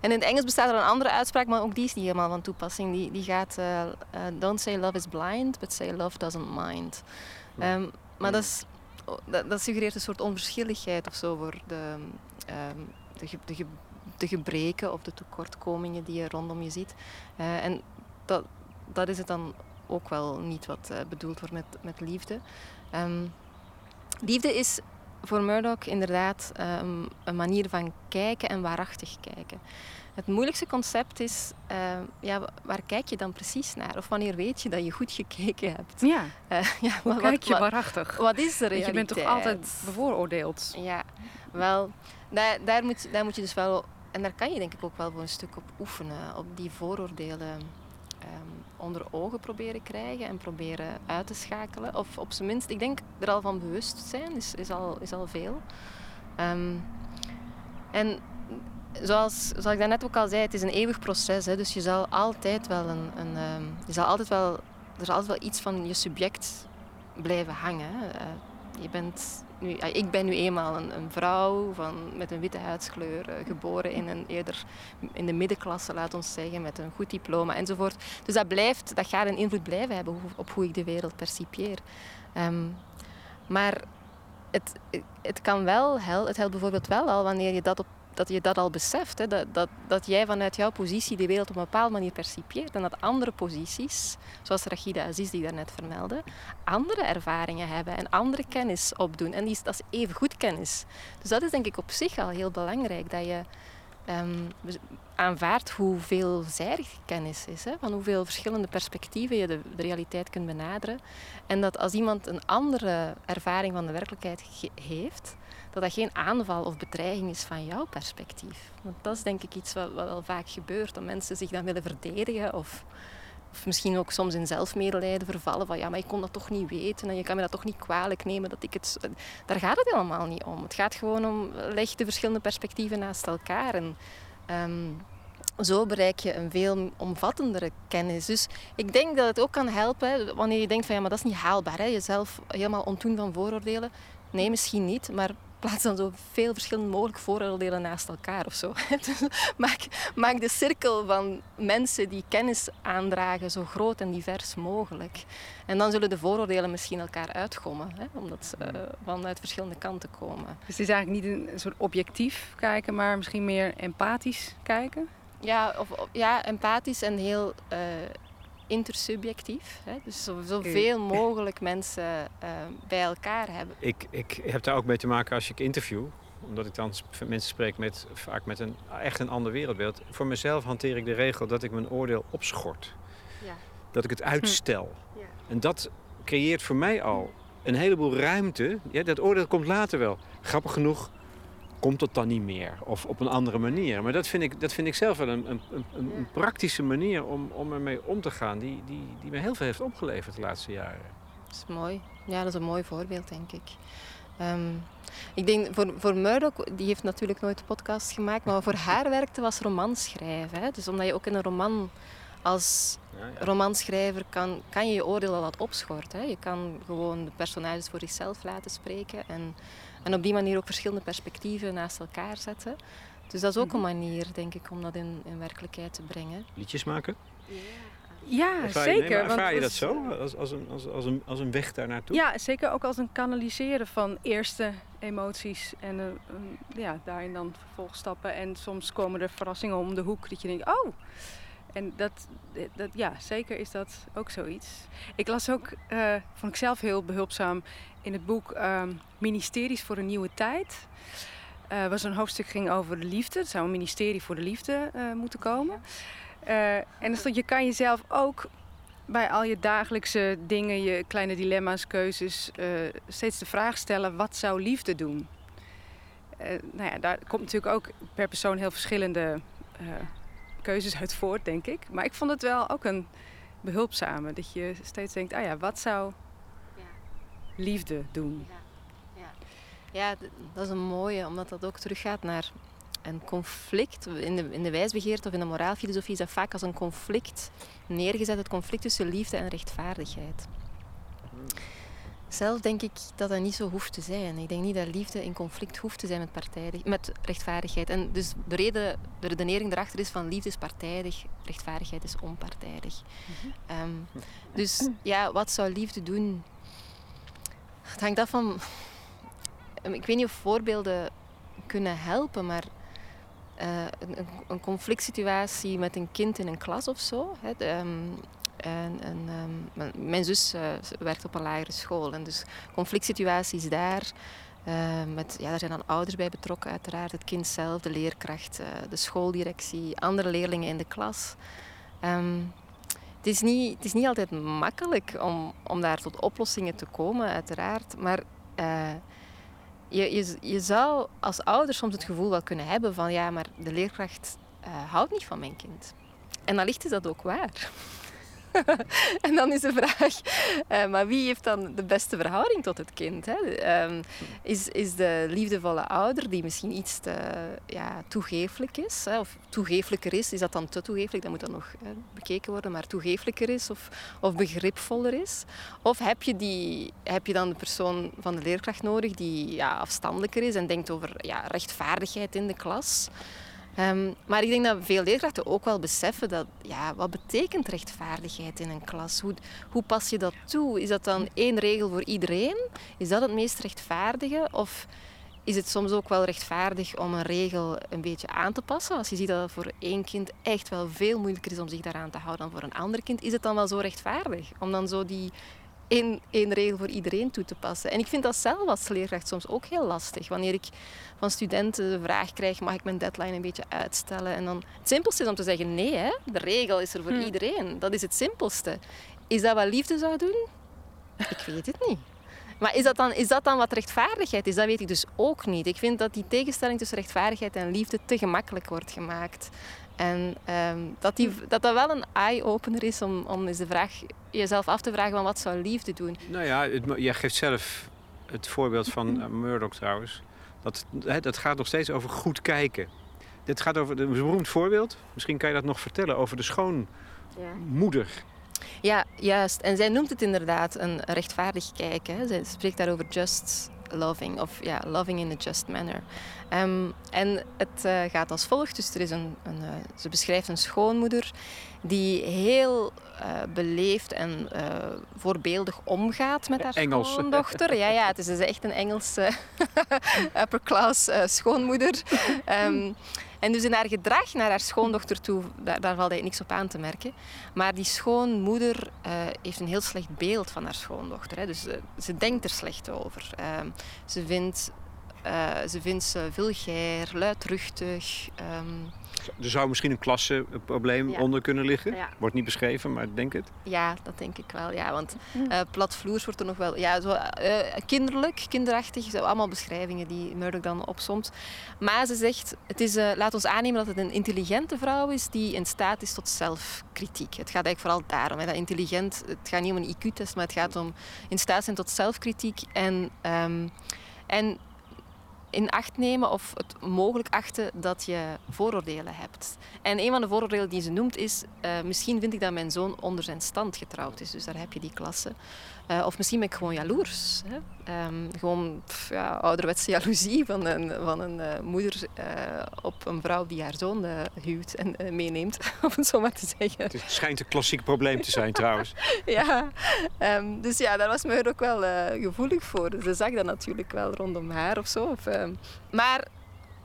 En in het Engels bestaat er een andere uitspraak, maar ook die is niet helemaal van toepassing. Die, die gaat, uh, uh, don't say love is blind, but say love doesn't mind. Um, maar dat, is, dat, dat, suggereert een soort onverschilligheid of zo voor de, um, de, de, de gebreken of de tekortkomingen die je rondom je ziet. En dat, dat is het dan ook wel niet wat uh, bedoeld wordt met, met liefde. Um, liefde is voor Murdoch inderdaad um, een manier van kijken en waarachtig kijken. Het moeilijkste concept is, uh, ja, waar kijk je dan precies naar? Of wanneer weet je dat je goed gekeken hebt? Ja, uh, ja wat, kijk je waarachtig? Wat is de realiteit? je bent toch altijd bevooroordeeld? Ja, wel, daar, daar, moet, daar moet je dus wel en daar kan je denk ik ook wel voor een stuk op oefenen. Op die vooroordelen onder ogen proberen krijgen en proberen uit te schakelen. Of op zijn minst, ik denk er al van bewust zijn, is, is, al, is al veel. Um, en zoals, zoals ik daarnet ook al zei, het is een eeuwig proces. Hè, dus je zal altijd wel een, een um, je zal altijd wel, er zal altijd wel iets van je subject blijven hangen. Uh, je bent nu, ik ben nu eenmaal een, een vrouw van, met een witte huidskleur, uh, geboren in een eerder in de middenklasse, laat ons zeggen, met een goed diploma enzovoort. Dus dat, blijft, dat gaat een invloed blijven hebben op hoe ik de wereld percipieer. Um, maar het, het kan wel het helpt bijvoorbeeld wel al wanneer je dat op dat je dat al beseft. Hè, dat, dat, dat jij vanuit jouw positie de wereld op een bepaalde manier percipieert. En dat andere posities, zoals Rachida Aziz die daarnet vermeldde, andere ervaringen hebben en andere kennis opdoen. En die, dat is even goed kennis. Dus dat is denk ik op zich al heel belangrijk. Dat je um, aanvaardt hoe veelzijdig kennis is. Hè? Van hoeveel verschillende perspectieven je de, realiteit kunt benaderen. En dat als iemand een andere ervaring van de werkelijkheid heeft, dat dat geen aanval of bedreiging is van jouw perspectief. Want dat is denk ik iets wat, wel vaak gebeurt. Dat mensen zich dan willen verdedigen of, of misschien ook soms in zelfmedelijden vervallen. Van ja, maar ik kon dat toch niet weten en je kan me dat toch niet kwalijk nemen. Dat ik het... Daar gaat het helemaal niet om. Het gaat gewoon om, leg de verschillende perspectieven naast elkaar. En, ehm, zo bereik je een veel omvattendere kennis. Dus ik denk dat het ook kan helpen wanneer je denkt van ja, maar dat is niet haalbaar. Hè? Jezelf helemaal ontdoen van vooroordelen. Nee, misschien niet, maar plaats dan zo veel verschillende mogelijk vooroordelen naast elkaar of zo. Dus maak, maak de cirkel van mensen die kennis aandragen zo groot en divers mogelijk. En dan zullen de vooroordelen misschien elkaar uitgommen, hè, omdat ze uh, vanuit verschillende kanten komen. Dus het is eigenlijk niet een soort objectief kijken, maar misschien meer empathisch kijken? Ja, of, ja empathisch en heel uh, intersubjectief. Hè? Dus zoveel mogelijk mensen uh, bij elkaar hebben. Ik, ik heb daar ook mee te maken als ik interview. Omdat ik dan mensen spreek met vaak met een echt een ander wereldbeeld. Voor mezelf hanteer ik de regel dat ik mijn oordeel opschort. Ja. Dat ik het uitstel. Hm. Ja. En dat creëert voor mij al een heleboel ruimte. Ja, dat oordeel komt later wel. Grappig genoeg komt het dan niet meer. Of op een andere manier. Maar dat vind ik, dat vind ik zelf wel een, een, een, een praktische manier om, om ermee om te gaan. Die, die, die me heel veel heeft opgeleverd de laatste jaren. Dat is mooi. Ja, dat is een mooi voorbeeld, denk ik. Um, ik denk voor, voor Murdoch, die heeft natuurlijk nooit podcast gemaakt, maar voor haar werkte was romanschrijven. Hè? Dus omdat je ook in een roman als ja, romanschrijver kan, kan je je oordeel al wat opschorten. Hè? Je kan gewoon de personages voor zichzelf laten spreken en en op die manier ook verschillende perspectieven naast elkaar zetten. Dus dat is ook een mhm. manier, denk ik, om dat in, in werkelijkheid te brengen. Liedjes maken? Ja, zeker. Je, ervaar je dat zo? Als, als, een, als, als, een, als een weg daar naartoe? Ja, zeker ook als een kanaliseren van eerste emoties. En een, ja, daarin dan vervolgens stappen. En soms komen er verrassingen om de hoek dat je denkt, oh... En dat, dat, ja, zeker is dat ook zoiets. Ik las ook, uh, vond ik zelf heel behulpzaam, in het boek ehm, Ministeries voor een Nieuwe Tijd. Uh, was een hoofdstuk ging over de liefde. Er zou een ministerie voor de liefde uh, moeten komen. En dan stond, je kan jezelf ook bij al je dagelijkse dingen, je kleine dilemma's, keuzes, steeds de vraag stellen: wat zou liefde doen? nou ja, daar komt natuurlijk ook per persoon heel verschillende keuzes uit voort, denk ik. Maar ik vond het wel ook een behulpzame. Dat je steeds denkt: ah ja, wat zou liefde doen. Ja, ja. dat is een mooie, omdat dat ook teruggaat naar een conflict. In de, in de wijsbegeerte of in de moraalfilosofie is dat vaak als een conflict neergezet. Het conflict tussen liefde en rechtvaardigheid. Zelf denk ik dat dat niet zo hoeft te zijn. Ik denk niet dat liefde in conflict hoeft te zijn met, partijdig, met rechtvaardigheid. En dus de reden, de redenering erachter is van liefde is partijdig, rechtvaardigheid is onpartijdig. Mhm. Ehm, dus ja, wat zou liefde doen? Het hangt af van. Ik weet niet of voorbeelden kunnen helpen, maar uh, een, een conflict situatie met een kind in een klas of zo. Hè, ehm, en, en, um, mijn zus uh, werkt op een lagere school. En dus conflict situaties daar. Uh, met, ja, daar zijn dan ouders bij betrokken, uiteraard. Het kind zelf, de leerkracht, uh, de schooldirectie, andere leerlingen in de klas. Um, het is niet, het is niet altijd makkelijk om, om daar tot oplossingen te komen, uiteraard. Maar uh, je, je, je zou als ouder soms het gevoel wel kunnen hebben van ja, maar de leerkracht houdt niet van mijn kind. En allicht is dat ook waar. en dan is de vraag, uh, maar wie heeft dan de beste verhouding tot het kind? Hè? Um, is, is de liefdevolle ouder die misschien iets te ja, toegeeflijk is, hè? of toegeeflijker is, is dat dan te toegeeflijk? Dat moet dan nog bekeken worden, maar toegeeflijker is of, of begripvoller is? Of heb je, die, heb je dan de persoon van de leerkracht nodig die ja, afstandelijker is en denkt over ja, rechtvaardigheid in de klas? Um, maar ik denk dat veel leerkrachten ook wel beseffen dat, ja, wat betekent rechtvaardigheid in een klas? Hoe, hoe pas je dat toe? Is dat dan één regel voor iedereen? Is dat het meest rechtvaardige? Of is het soms ook wel rechtvaardig om een regel een beetje aan te passen? Als je ziet dat het voor één kind echt wel veel moeilijker is om zich daaraan te houden dan voor een ander kind, is het dan wel zo rechtvaardig? Om dan zo die één, één regel voor iedereen toe te passen. En ik vind dat zelf als leerkracht soms ook heel lastig. Wanneer ik van studenten de vraag krijg, mag ik mijn deadline een beetje uitstellen? En dan, het simpelste is om te zeggen, nee, hè? de regel is er voor hm. iedereen. Dat is het simpelste. Is dat wat liefde zou doen? Ik weet het niet. Maar is dat, dan, is dat dan wat rechtvaardigheid is? Dat weet ik dus ook niet. Ik vind dat die tegenstelling tussen rechtvaardigheid en liefde te gemakkelijk wordt gemaakt. En ehm, dat, die, dat dat wel een eye-opener is om, om eens de vraag, jezelf af te vragen van wat zou liefde doen. Nou ja, het, jij geeft zelf het voorbeeld van uh, Murdoch trouwens. Dat, hè, dat gaat nog steeds over goed kijken. Dit gaat over een beroemd voorbeeld. Misschien kan je dat nog vertellen over de schoonmoeder. Ja. ja, juist. En zij noemt het inderdaad een rechtvaardig kijken. Zij spreekt daarover just loving. Of ja, loving in a just manner. Um, en het uh, gaat als volgt. Dus er is een, een uh, ze beschrijft een schoonmoeder die heel uh, beleefd en voorbeeldig omgaat met haar Engels. schoondochter. Ja, ja, het is dus echt een Engelse upper class schoonmoeder. Um, en dus in haar gedrag naar haar schoondochter toe, daar, daar valt niks op aan te merken. Maar die schoonmoeder uh, heeft een heel slecht beeld van haar schoondochter. Hè. Dus uh, ze denkt er slecht over. Uh, ze vindt uh, ze vindt ze vulgair, luidruchtig. Um... Er zou misschien een klassenprobleem onder kunnen liggen. Wordt niet beschreven, maar ik denk het. Ja, dat denk ik wel. Ja, want uh, platvloers wordt er nog wel... Ja, zo, uh, kinderlijk, kinderachtig. Zo, allemaal beschrijvingen die Murdoch dan opsomt. Maar ze zegt, het is, laat ons aannemen dat het een intelligente vrouw is die in staat is tot zelfkritiek. Het gaat eigenlijk vooral daarom. Hè, dat intelligent, het gaat niet om een IQ-test, maar het gaat om in staat zijn tot zelfkritiek. En... Um, en in acht nemen of het mogelijk achten dat je vooroordelen hebt. En een van de vooroordelen die ze noemt is, uh, misschien vind ik dat mijn zoon onder zijn stand getrouwd is. Dus daar heb je die klasse. Uh, of misschien ben ik gewoon jaloers. Hè? Um, gewoon pff, ja, ouderwetse jaloezie van een, van een uh, moeder op een vrouw die haar zoon huwt en meeneemt, om het zo maar te zeggen. Het schijnt een klassiek probleem te zijn trouwens. ja, um, dus ja, daar was me ook wel gevoelig voor. Ze zag dat natuurlijk wel rondom haar of zo. Of, ehm, maar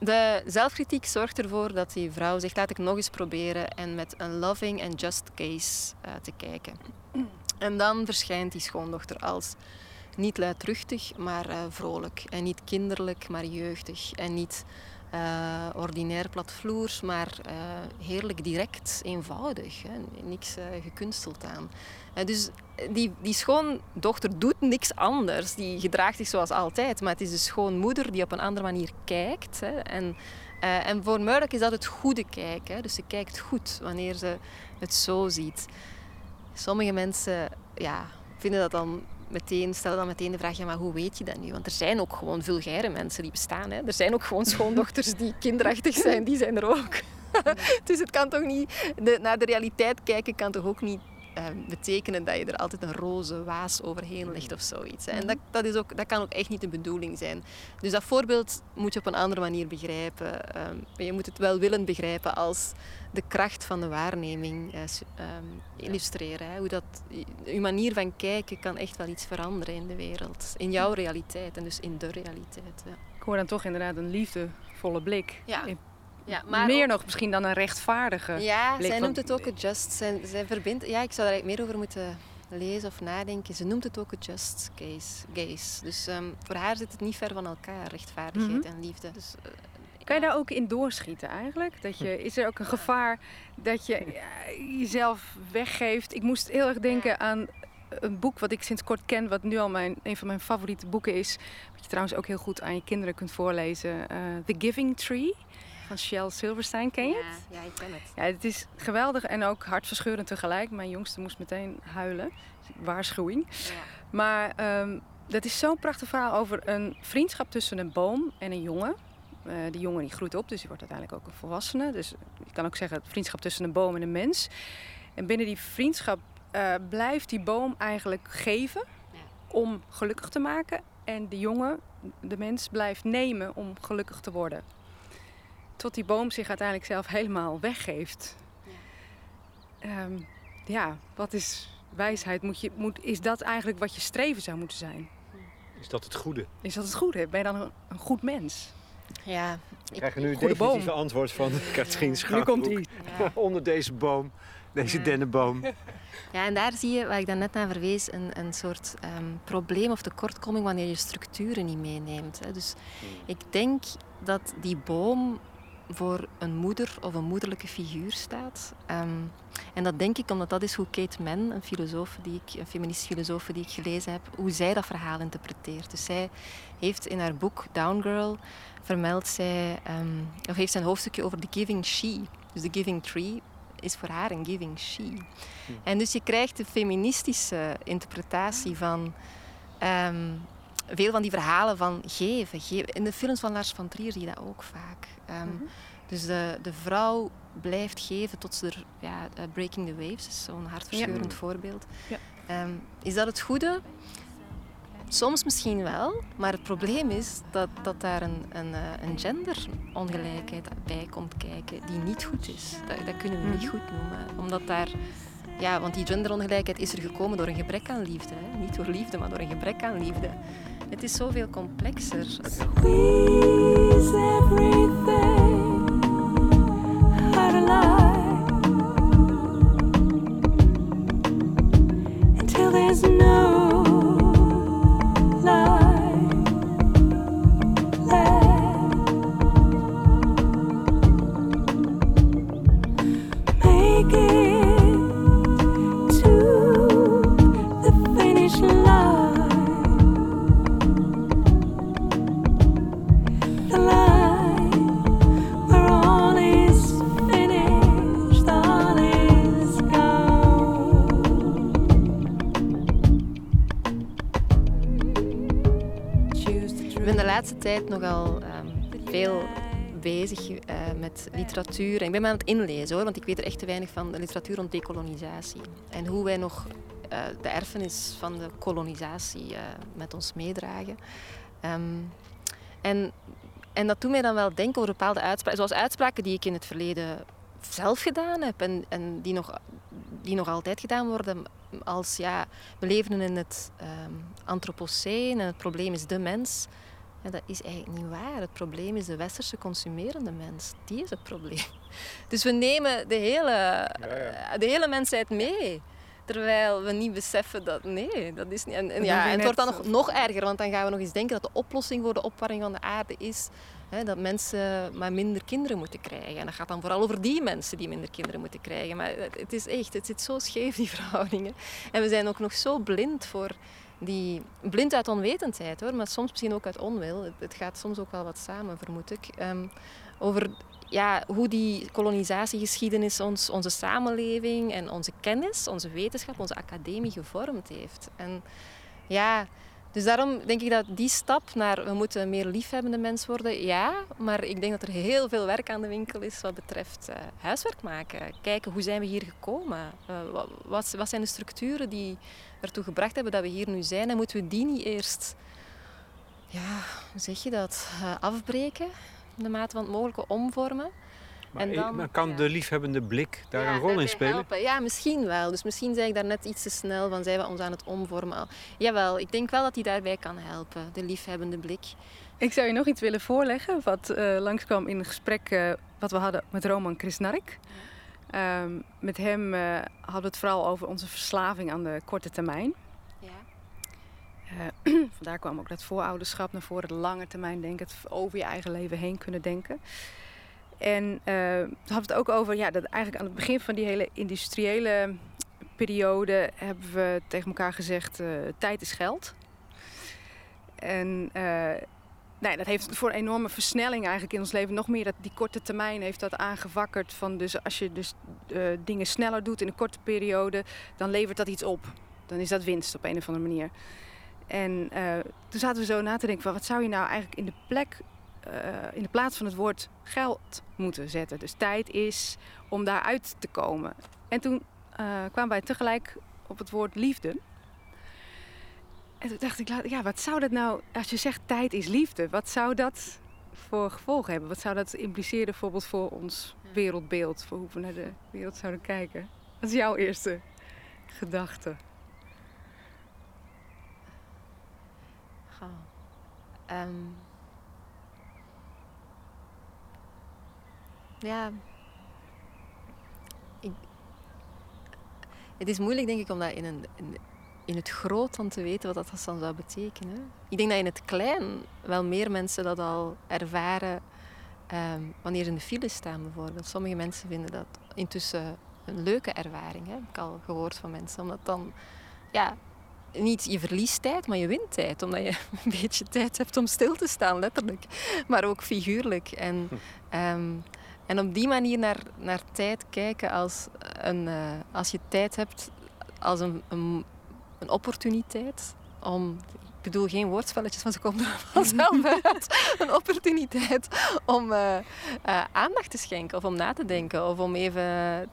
de zelfkritiek zorgt ervoor dat die vrouw zegt: laat ik nog eens proberen en met een loving and just case uh, te kijken. En dan verschijnt die schoondochter als niet luidruchtig, maar uh, vrolijk. En niet kinderlijk, maar jeugdig. En niet uh, ordinair platvloers, maar heerlijk direct, eenvoudig. Hè. Niks gekunsteld aan. Dus die, die schoondochter doet niks anders. Die gedraagt zich zoals altijd. Maar het is de schoonmoeder die op een andere manier kijkt. Hè. En, uh, en voor Murdoch is dat het goede kijken. Dus ze kijkt goed wanneer ze het zo ziet. Sommige mensen ja, vinden dat dan meteen, stellen dan meteen de vraag, ja, maar hoe weet je dat nu? Want er zijn ook gewoon vulgaire mensen die bestaan. Hè. Er zijn ook gewoon schoondochters die kinderachtig zijn, die zijn er ook. dus het kan toch niet... De, naar de realiteit kijken kan toch ook niet Ehm, betekenen dat je er altijd een roze waas overheen legt of zoiets. En dat, dat, is ook, dat kan ook echt niet de bedoeling zijn. Dus dat voorbeeld moet je op een andere manier begrijpen. Ehm, je moet het wel willen begrijpen als de kracht van de waarneming uh, illustreren. Hè. Hoe dat, je manier van kijken kan echt wel iets veranderen in de wereld. In jouw realiteit en dus in de realiteit. Ja. Ik hoor dan toch inderdaad een liefdevolle blik. Ja. Ja, maar Meer nog misschien dan een rechtvaardige. Ja, zij noemt het ook het just. Zij, zij verbindt, ja, ik zou daar meer over moeten lezen of nadenken. Ze noemt het ook het just case, gaze. Dus ehm, voor haar zit het niet ver van elkaar, rechtvaardigheid mhm. en liefde. Dus, uh, kan je daar ook in doorschieten eigenlijk? Dat je, is er ook een gevaar dat je jezelf weggeeft? Ik moest heel erg denken aan een boek wat ik sinds kort ken, wat nu al mijn, een van mijn favoriete boeken is. Wat je trouwens ook heel goed aan je kinderen kunt voorlezen. Uh, The Giving Tree van Shel Silverstein. Ken je het? Ja, ik ken het. Ja, het is geweldig en ook hartverscheurend tegelijk. Mijn jongste moest meteen huilen. Waarschuwing. Ja. Maar um, dat is zo'n prachtig verhaal over een vriendschap tussen een boom en een jongen. Uh, die jongen die groeit op, dus die wordt uiteindelijk ook een volwassene. Dus je kan ook zeggen vriendschap tussen een boom en een mens. En binnen die vriendschap uh, blijft die boom eigenlijk geven om gelukkig te maken. En de jongen, de mens, blijft nemen om gelukkig te worden. Tot die boom zich uiteindelijk zelf helemaal weggeeft. Ja, um, ja wat is wijsheid? Moet je, moet, is dat eigenlijk wat je streven zou moeten zijn? Is dat het goede? Is dat het goede? Ben je dan een, een goed mens? Ja. We krijgen nu een definitieve boom. antwoord van Katrien ja. Nu komt hij. Ja. Onder deze boom, deze ja. dennenboom. Ja, en daar zie je, waar ik dan net naar verwees, een, een soort um, probleem of tekortkoming wanneer je structuren niet meeneemt. Hè. Dus hmm. ik denk dat die boom voor een moeder of een moederlijke figuur staat. Um, en dat denk ik omdat dat is hoe Kate Mann, een filosoof die ik, een feministische filosoof die ik gelezen heb, hoe zij dat verhaal interpreteert. Dus zij heeft in haar boek Down Girl vermeld zij, um, of heeft zijn hoofdstukje over de giving she. Dus de giving tree is voor haar een giving she. Hm. En dus je krijgt de feministische interpretatie van um, veel van die verhalen van geven, geven. In de films van Lars van Trier zie je dat ook vaak. Um, Dus de, de vrouw blijft geven tot ze er... Ja, uh, Breaking the Waves is zo'n hartverscheurend ja. voorbeeld. Ja. Um, is dat het goede? Soms misschien wel, maar het probleem is dat, dat daar een, een, eh, een genderongelijkheid bij komt kijken die niet goed is. Dat, dat kunnen we niet mhm. goed noemen. Omdat daar... Ja, want die genderongelijkheid is er gekomen door een gebrek aan liefde. Hè? Niet door liefde, maar door een gebrek aan liefde. Het is zoveel complexer. Tijd nogal um, veel bezig uh, met literatuur. En ik ben me aan het inlezen hoor, want ik weet er echt te weinig van de literatuur rond decolonisatie. En hoe wij nog uh, de erfenis van de kolonisatie uh, met ons meedragen. Um, en, en dat doet mij dan wel denken over bepaalde uitspraken, zoals uitspraken die ik in het verleden zelf gedaan heb en, en die, nog, die nog altijd gedaan worden. Als ja, we leven in het um, antropoceen en het probleem is de mens. Ja, dat is eigenlijk niet waar. Het probleem is de westerse consumerende mens. Die is het probleem. Dus we nemen de hele, ja, De hele mensheid mee. Terwijl we niet beseffen dat nee, dat is niet. En, en ja, het wordt dan nog, nog erger, want dan gaan we nog eens denken dat de oplossing voor de opwarming van de aarde is hè, dat mensen maar minder kinderen moeten krijgen. En dat gaat dan vooral over die mensen die minder kinderen moeten krijgen. Maar het is echt, het zit zo scheef, die verhoudingen. En we zijn ook nog zo blind voor die blind uit onwetendheid hoor, maar soms misschien ook uit onwil. Het, gaat soms ook wel wat samen, vermoed ik. Um, over ja, hoe die kolonisatiegeschiedenis ons, onze samenleving en onze kennis, onze wetenschap, onze academie gevormd heeft. En ja, dus daarom denk ik dat die stap naar we moeten meer liefhebbende mens worden, ja, maar ik denk dat er heel veel werk aan de winkel is wat betreft uh, huiswerk maken. Kijken hoe zijn we hier gekomen? Uh, wat, wat zijn de structuren die ertoe gebracht hebben dat we hier nu zijn? En moeten we die niet eerst, ja, hoe zeg je dat, uh, afbreken? In de mate van het mogelijke omvormen? Maar, en dan, kan de liefhebbende blik daar een rol in spelen? Helpen. Ja, misschien wel. Dus misschien zei ik daar net iets te snel van, zijn we ons aan het omvormen. Jawel, ik denk wel dat hij daarbij kan helpen, de liefhebbende blik. Ik zou je nog iets willen voorleggen wat uh, langskwam in een gesprek uh, wat we hadden met Roman Krisnark. Um, met hem uh, hadden we het vooral over onze verslaving aan de korte termijn. Ja. vandaar kwam ook dat voorouderschap naar voren, de lange termijn denken, het over je eigen leven heen kunnen denken. En uh, we hadden het ook over ja, dat eigenlijk aan het begin van die hele industriële periode hebben we tegen elkaar gezegd: tijd is geld. En nee, dat heeft voor een enorme versnelling eigenlijk in ons leven. Nog meer dat die korte termijn heeft dat aangewakkerd. Van dus als je dus uh, dingen sneller doet in een korte periode, dan levert dat iets op. Dan is dat winst op een of andere manier. En uh, toen zaten we zo na te denken van wat zou je nou eigenlijk in de plek, uh, in de plaats van het woord geld moeten zetten. Dus tijd is om daaruit te komen. En toen kwamen wij tegelijk op het woord liefde. En toen dacht ik, ja, wat zou dat nou, als je zegt tijd is liefde, wat zou dat voor gevolgen hebben? Wat zou dat impliceren bijvoorbeeld voor ons wereldbeeld, voor hoe we naar de wereld zouden kijken? Wat is jouw eerste gedachte? Um, ja, ik, het is moeilijk denk ik om dat in een, in, in het groot dan te weten wat dat dan zou betekenen. Ik denk dat in het klein wel meer mensen dat al ervaren um, wanneer ze in de file staan bijvoorbeeld. Sommige mensen vinden dat intussen een leuke ervaring, hè? heb ik al gehoord van mensen. Omdat dan, ja, niet je verliest tijd, maar je wint tijd. Omdat je een beetje tijd hebt om stil te staan, letterlijk. Maar ook figuurlijk. En, um, en op die manier naar, naar tijd kijken als, een, uh, als je tijd hebt als een, een een opportuniteit om ik bedoel geen woordspelletjes, want ze komen er vanzelf uit. Een opportuniteit om uh, uh, aandacht te schenken of om na te denken. Of om even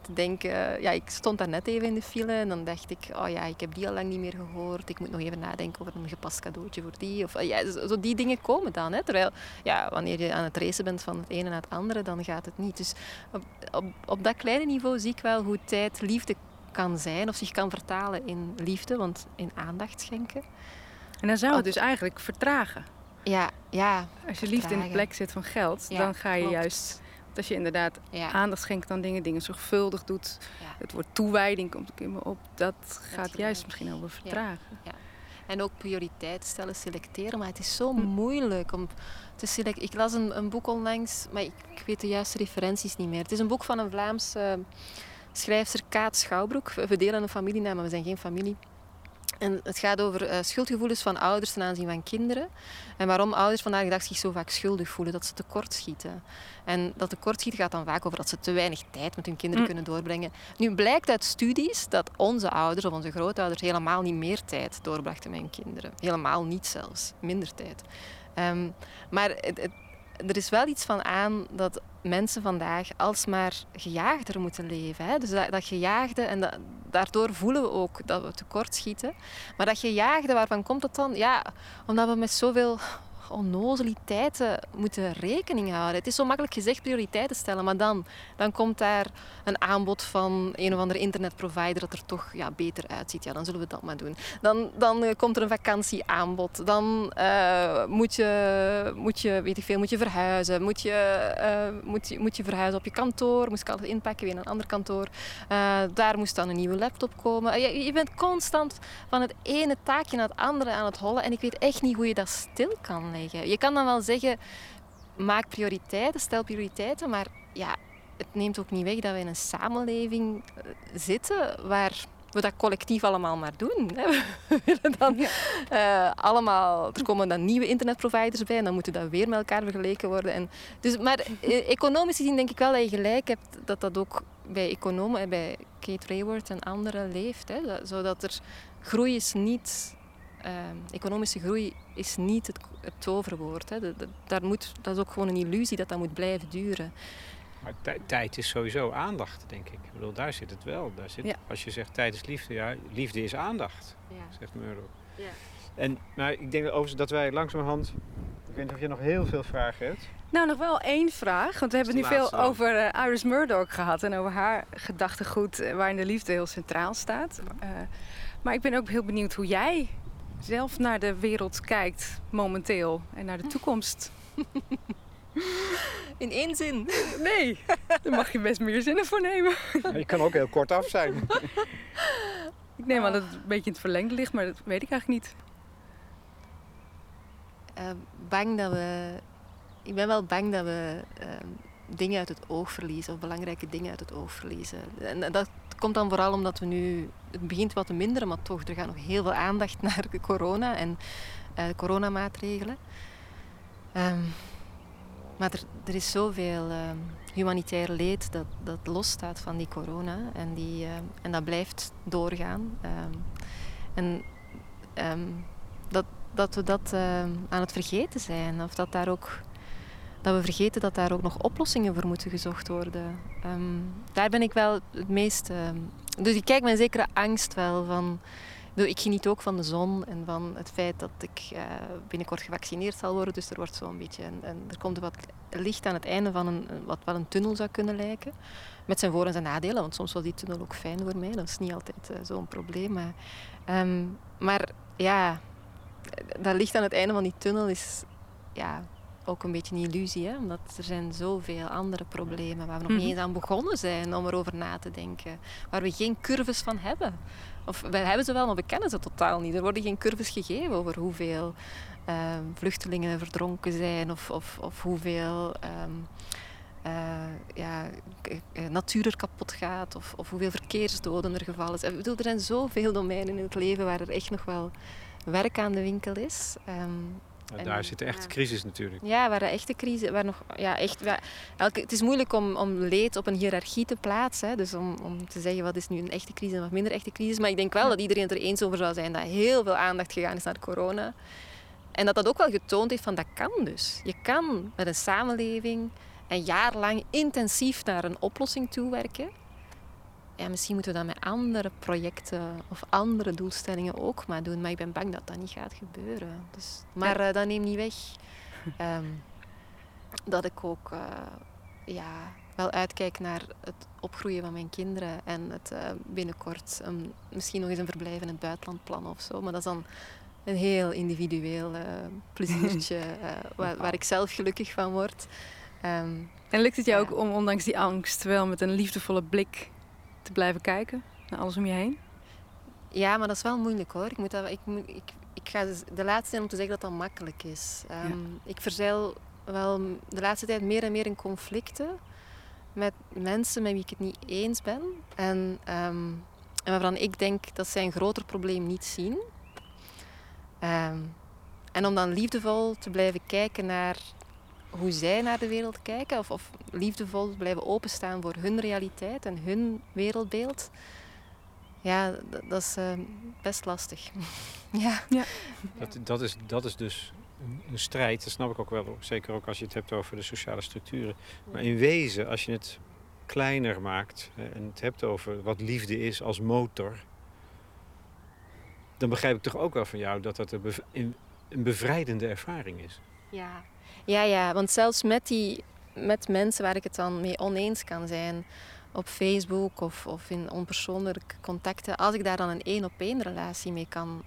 te denken... Ja, ik stond daar net even in de file en dan dacht ik... Oh ja, ik heb die al lang niet meer gehoord. Ik moet nog even nadenken over een gepast cadeautje voor die. Of, ja, zo, die dingen komen dan. Hè. Terwijl, ja, wanneer je aan het racen bent van het ene naar het andere, dan gaat het niet. Dus op, op, op dat kleine niveau zie ik wel hoe tijd liefde kan zijn of zich kan vertalen in liefde, want in aandacht schenken. En dan zou het dus eigenlijk vertragen. Ja, ja. Als je liefde in de plek zit van geld, dan ga je juist. Als je inderdaad aandacht schenkt aan dingen, dingen zorgvuldig doet. Het woord toewijding komt ook in me op. Dat gaat juist misschien over vertragen. En ook prioriteiten stellen, selecteren. Maar het is zo hm. moeilijk om te selecteren. Ik las een, een boek onlangs, maar ik, ik, weet de juiste referenties niet meer. Het is een boek van een Vlaamse schrijfster Kaat Schouwbroek. We delen een familienaam, maar we zijn geen familie. En het gaat over uh, schuldgevoelens van ouders ten aanzien van kinderen. En waarom ouders vandaag de dag zich zo vaak schuldig voelen, dat ze tekortschieten. En dat tekortschieten gaat dan vaak over dat ze te weinig tijd met hun kinderen mm. kunnen doorbrengen. Nu blijkt uit studies dat onze ouders of onze grootouders helemaal niet meer tijd doorbrachten met hun kinderen. Helemaal niet zelfs, minder tijd. Um, maar het, het, er is wel iets van aan dat mensen vandaag alsmaar gejaagder moeten leven. Hè? Dus dat, dat gejaagde, en dat, daardoor voelen we ook dat we tekortschieten. Maar dat gejaagde, waarvan komt het dan? Ja, omdat we met zoveel onnozeliteiten moeten rekening houden. Het is zo makkelijk gezegd prioriteiten stellen, maar dan, dan komt daar een aanbod van een of andere internetprovider dat er toch ja, beter uitziet. Ja, dan zullen we dat maar doen. Dan, dan uh, komt er een vakantieaanbod. Dan uh, moet, je, moet, je, weet ik veel, moet je verhuizen. Moet je, uh, moet, je, moet je verhuizen op je kantoor. Moest ik altijd inpakken weer naar een ander kantoor. daar moest dan een nieuwe laptop komen. Je, je bent constant van het ene taakje naar het andere aan het hollen. En ik weet echt niet hoe je dat stil kan leggen. Je kan dan wel zeggen, maak prioriteiten, stel prioriteiten, maar ja, het neemt ook niet weg dat we in een samenleving eh, zitten waar we dat collectief allemaal maar doen. We willen dan uh, allemaal, er komen dan nieuwe internetproviders bij en dan moeten dat weer met elkaar vergeleken worden. En dus, maar eh, economisch gezien denk ik wel dat je gelijk hebt dat dat ook bij economen, bij Kate Raworth en anderen leeft. Hè. Zodat er groei is niet Ehm, economische groei is niet het, het toverwoord. Hè. daar moet, dat is ook gewoon een illusie dat dat moet blijven duren. Maar tijd is sowieso aandacht, denk ik. Ik bedoel, daar zit het wel. Daar zit, Als je zegt tijd is liefde, ja, liefde is aandacht, ja. zegt Murdoch. Ja. En maar ik denk overigens dat wij langzamerhand... Ik weet niet of je nog heel veel vragen hebt. Nou, nog wel één vraag. Want we hebben nu veel over uh, Iris Murdoch gehad. En over haar gedachtegoed uh, waarin de liefde heel centraal staat. Uh, maar ik ben ook heel benieuwd hoe jij zelf naar de wereld kijkt momenteel en naar de toekomst? In één zin? Nee, daar mag je best meer zinnen voor nemen. Je kan ook heel kort af zijn. Ik neem aan dat het een beetje in het verlengde ligt, maar dat weet ik eigenlijk niet. Uh, bang dat we. Ik ben wel bang dat we uh, dingen uit het oog verliezen, of belangrijke dingen uit het oog verliezen. En dat komt dan vooral omdat we nu, het begint wat te minderen, maar toch, er gaat nog heel veel aandacht naar corona en uh, coronamaatregelen. Ehm, maar er, er, is zoveel uh, humanitair leed dat, dat losstaat van die corona. En, die, en dat blijft doorgaan. en dat, dat we dat aan het vergeten zijn. Of dat daar ook dat we vergeten dat daar ook nog oplossingen voor moeten gezocht worden. Ehm, daar ben ik wel het meest. Ehm, dus ik kijk een zekere angst wel van. Ik geniet ook van de zon en van het feit dat ik uh, binnenkort gevaccineerd zal worden. Dus er wordt zo'n beetje. En, er komt wat licht aan het einde van een, wat wel een tunnel zou kunnen lijken. Met zijn voor- en zijn nadelen, want soms was die tunnel ook fijn voor mij. Dat is niet altijd uh, zo'n probleem. Maar, ehm, maar ja, dat licht aan het einde van die tunnel is. Ja, ook een beetje een illusie, hè? omdat er zijn zoveel andere problemen waar we nog niet mhm. eens aan begonnen zijn om erover na te denken. Waar we geen curves van hebben. Of we hebben ze wel, maar we kennen ze totaal niet. Er worden geen curves gegeven over hoeveel ehm, vluchtelingen verdronken zijn of, of, of hoeveel um, ja, natuur er kapot gaat of, of hoeveel verkeersdoden er gevallen zijn. Ik bedoel, er zijn zoveel domeinen in het leven waar er echt nog wel werk aan de winkel is. Ehm, en daar zit de echte crisis natuurlijk. Ja, waar de echte crisis, waar nog, ja, echt, waar, elke, het is moeilijk om, om leed op een hiërarchie te plaatsen. Hè, dus om, om te zeggen wat is nu een echte crisis en wat minder echte crisis. Maar ik denk wel dat iedereen het er eens over zou zijn dat heel veel aandacht gegaan is naar corona. En dat dat ook wel getoond heeft van dat kan dus. Je kan met een samenleving een jaar lang intensief naar een oplossing toewerken ja, misschien moeten we dat met andere projecten of andere doelstellingen ook maar doen. Maar ik ben bang dat dat niet gaat gebeuren. Dus, maar uh, dat neemt niet weg ehm, dat ik ook uh, ja, wel uitkijk naar het opgroeien van mijn kinderen. En het uh, binnenkort um, misschien nog eens een verblijf in het buitenland plannen of zo. Maar dat is dan een heel individueel pleziertje waar, waar, ik zelf gelukkig van word. Um, en lukt het jou ook om ondanks die angst wel met een liefdevolle blik te blijven kijken naar alles om je heen? Ja, maar dat is wel moeilijk hoor. Ik, moet dat, ik, ik, ik ga de laatste zijn om te zeggen dat dat makkelijk is. Ehm, ik verzeil wel de laatste tijd meer en meer in conflicten met mensen met wie ik het niet eens ben. En, um, en waarvan ik denk dat zij een groter probleem niet zien. Ehm, en om dan liefdevol te blijven kijken naar hoe zij naar de wereld kijken, of, of liefdevol blijven openstaan voor hun realiteit en hun wereldbeeld, ja, dat, is uh, best lastig. ja. ja. Dat, dat, is, dat is dus een strijd, dat snap ik ook wel, zeker ook als je het hebt over de sociale structuren. Maar in wezen, als je het kleiner maakt en het hebt over wat liefde is als motor, dan begrijp ik toch ook wel van jou dat dat een bevrijdende ervaring is. Ja, ja, ja, want zelfs met, die, met mensen waar ik het dan mee oneens kan zijn, op Facebook of, of in onpersoonlijke contacten, als ik daar dan een één op één relatie mee kan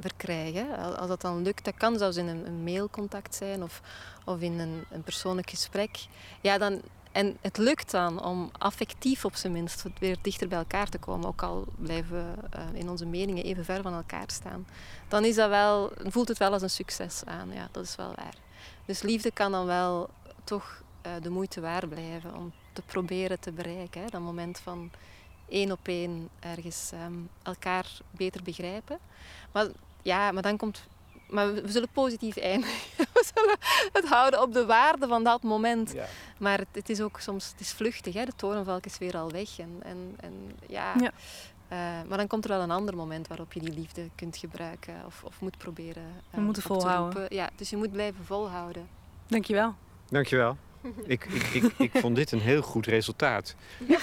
verkrijgen, als dat dan lukt, dat kan zelfs in een, een mailcontact zijn of, of in een, een persoonlijk gesprek, ja, dan, en het lukt dan om affectief op zijn minst weer dichter bij elkaar te komen, ook al blijven we eh, in onze meningen even ver van elkaar staan. Dan is dat wel, voelt het wel als een succes aan, ja, dat is wel waar. Dus liefde kan dan wel toch uh, de moeite waard blijven om te proberen te bereiken. Hè? Dat moment van één op één ergens um, elkaar beter begrijpen. Maar ja, maar dan komt. Maar we, zullen positief eindigen. We zullen het houden op de waarde van dat moment. Ja. Maar het, het, is ook soms het is vluchtig. Hè? De torenvalk is weer al weg. En, en, en ja. ja. Uh, maar dan komt er wel een ander moment waarop je die liefde kunt gebruiken of, of moet proberen. Uh, we moeten volhouden. Ja, dus je moet blijven volhouden. Dankjewel. Dankjewel. Ik, ik, ik, ik vond dit een heel goed resultaat.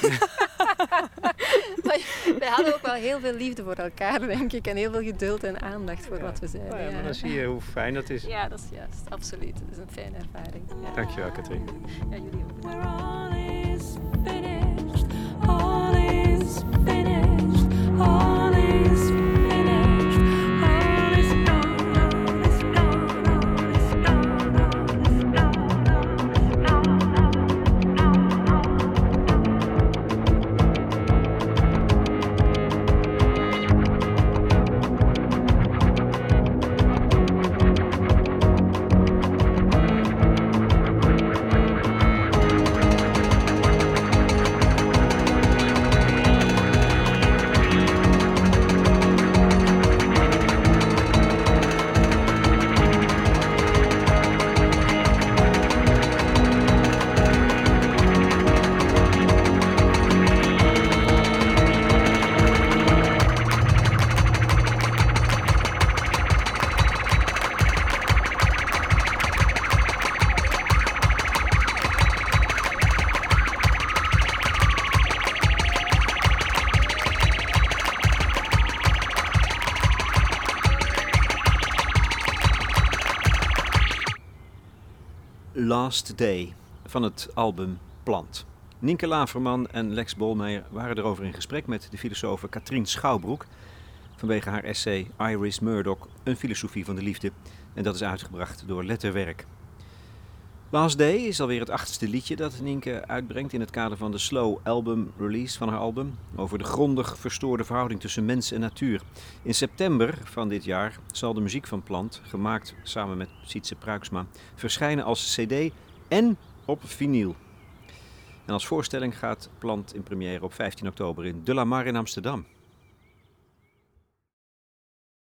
Wij hadden ook wel heel veel liefde voor elkaar, denk ik. En heel veel geduld en aandacht voor wat we zeiden. Nou ja, maar dan zie je hoe fijn dat is. Ja, dat is juist. Absoluut. Het is een fijne ervaring. Ja. Dankjewel, Katrien. Ja, jullie ook. Last Day van het album Plant. Nienke Laverman en Lex Bolmeijer waren erover in gesprek met de filosoof Katrien Schouwbroek vanwege haar essay Iris Murdoch, een filosofie van de liefde. En dat is uitgebracht door Letterwerk. Last Day is alweer het achtste liedje dat Nienke uitbrengt in het kader van de Slow Album release van haar album. Over de grondig verstoorde verhouding tussen mens en natuur. In september van dit jaar zal de muziek van Plant, gemaakt samen met Sietse Pruiksma, verschijnen als cd en op vinyl. En als voorstelling gaat Plant in première op 15 oktober in De La Mar in Amsterdam.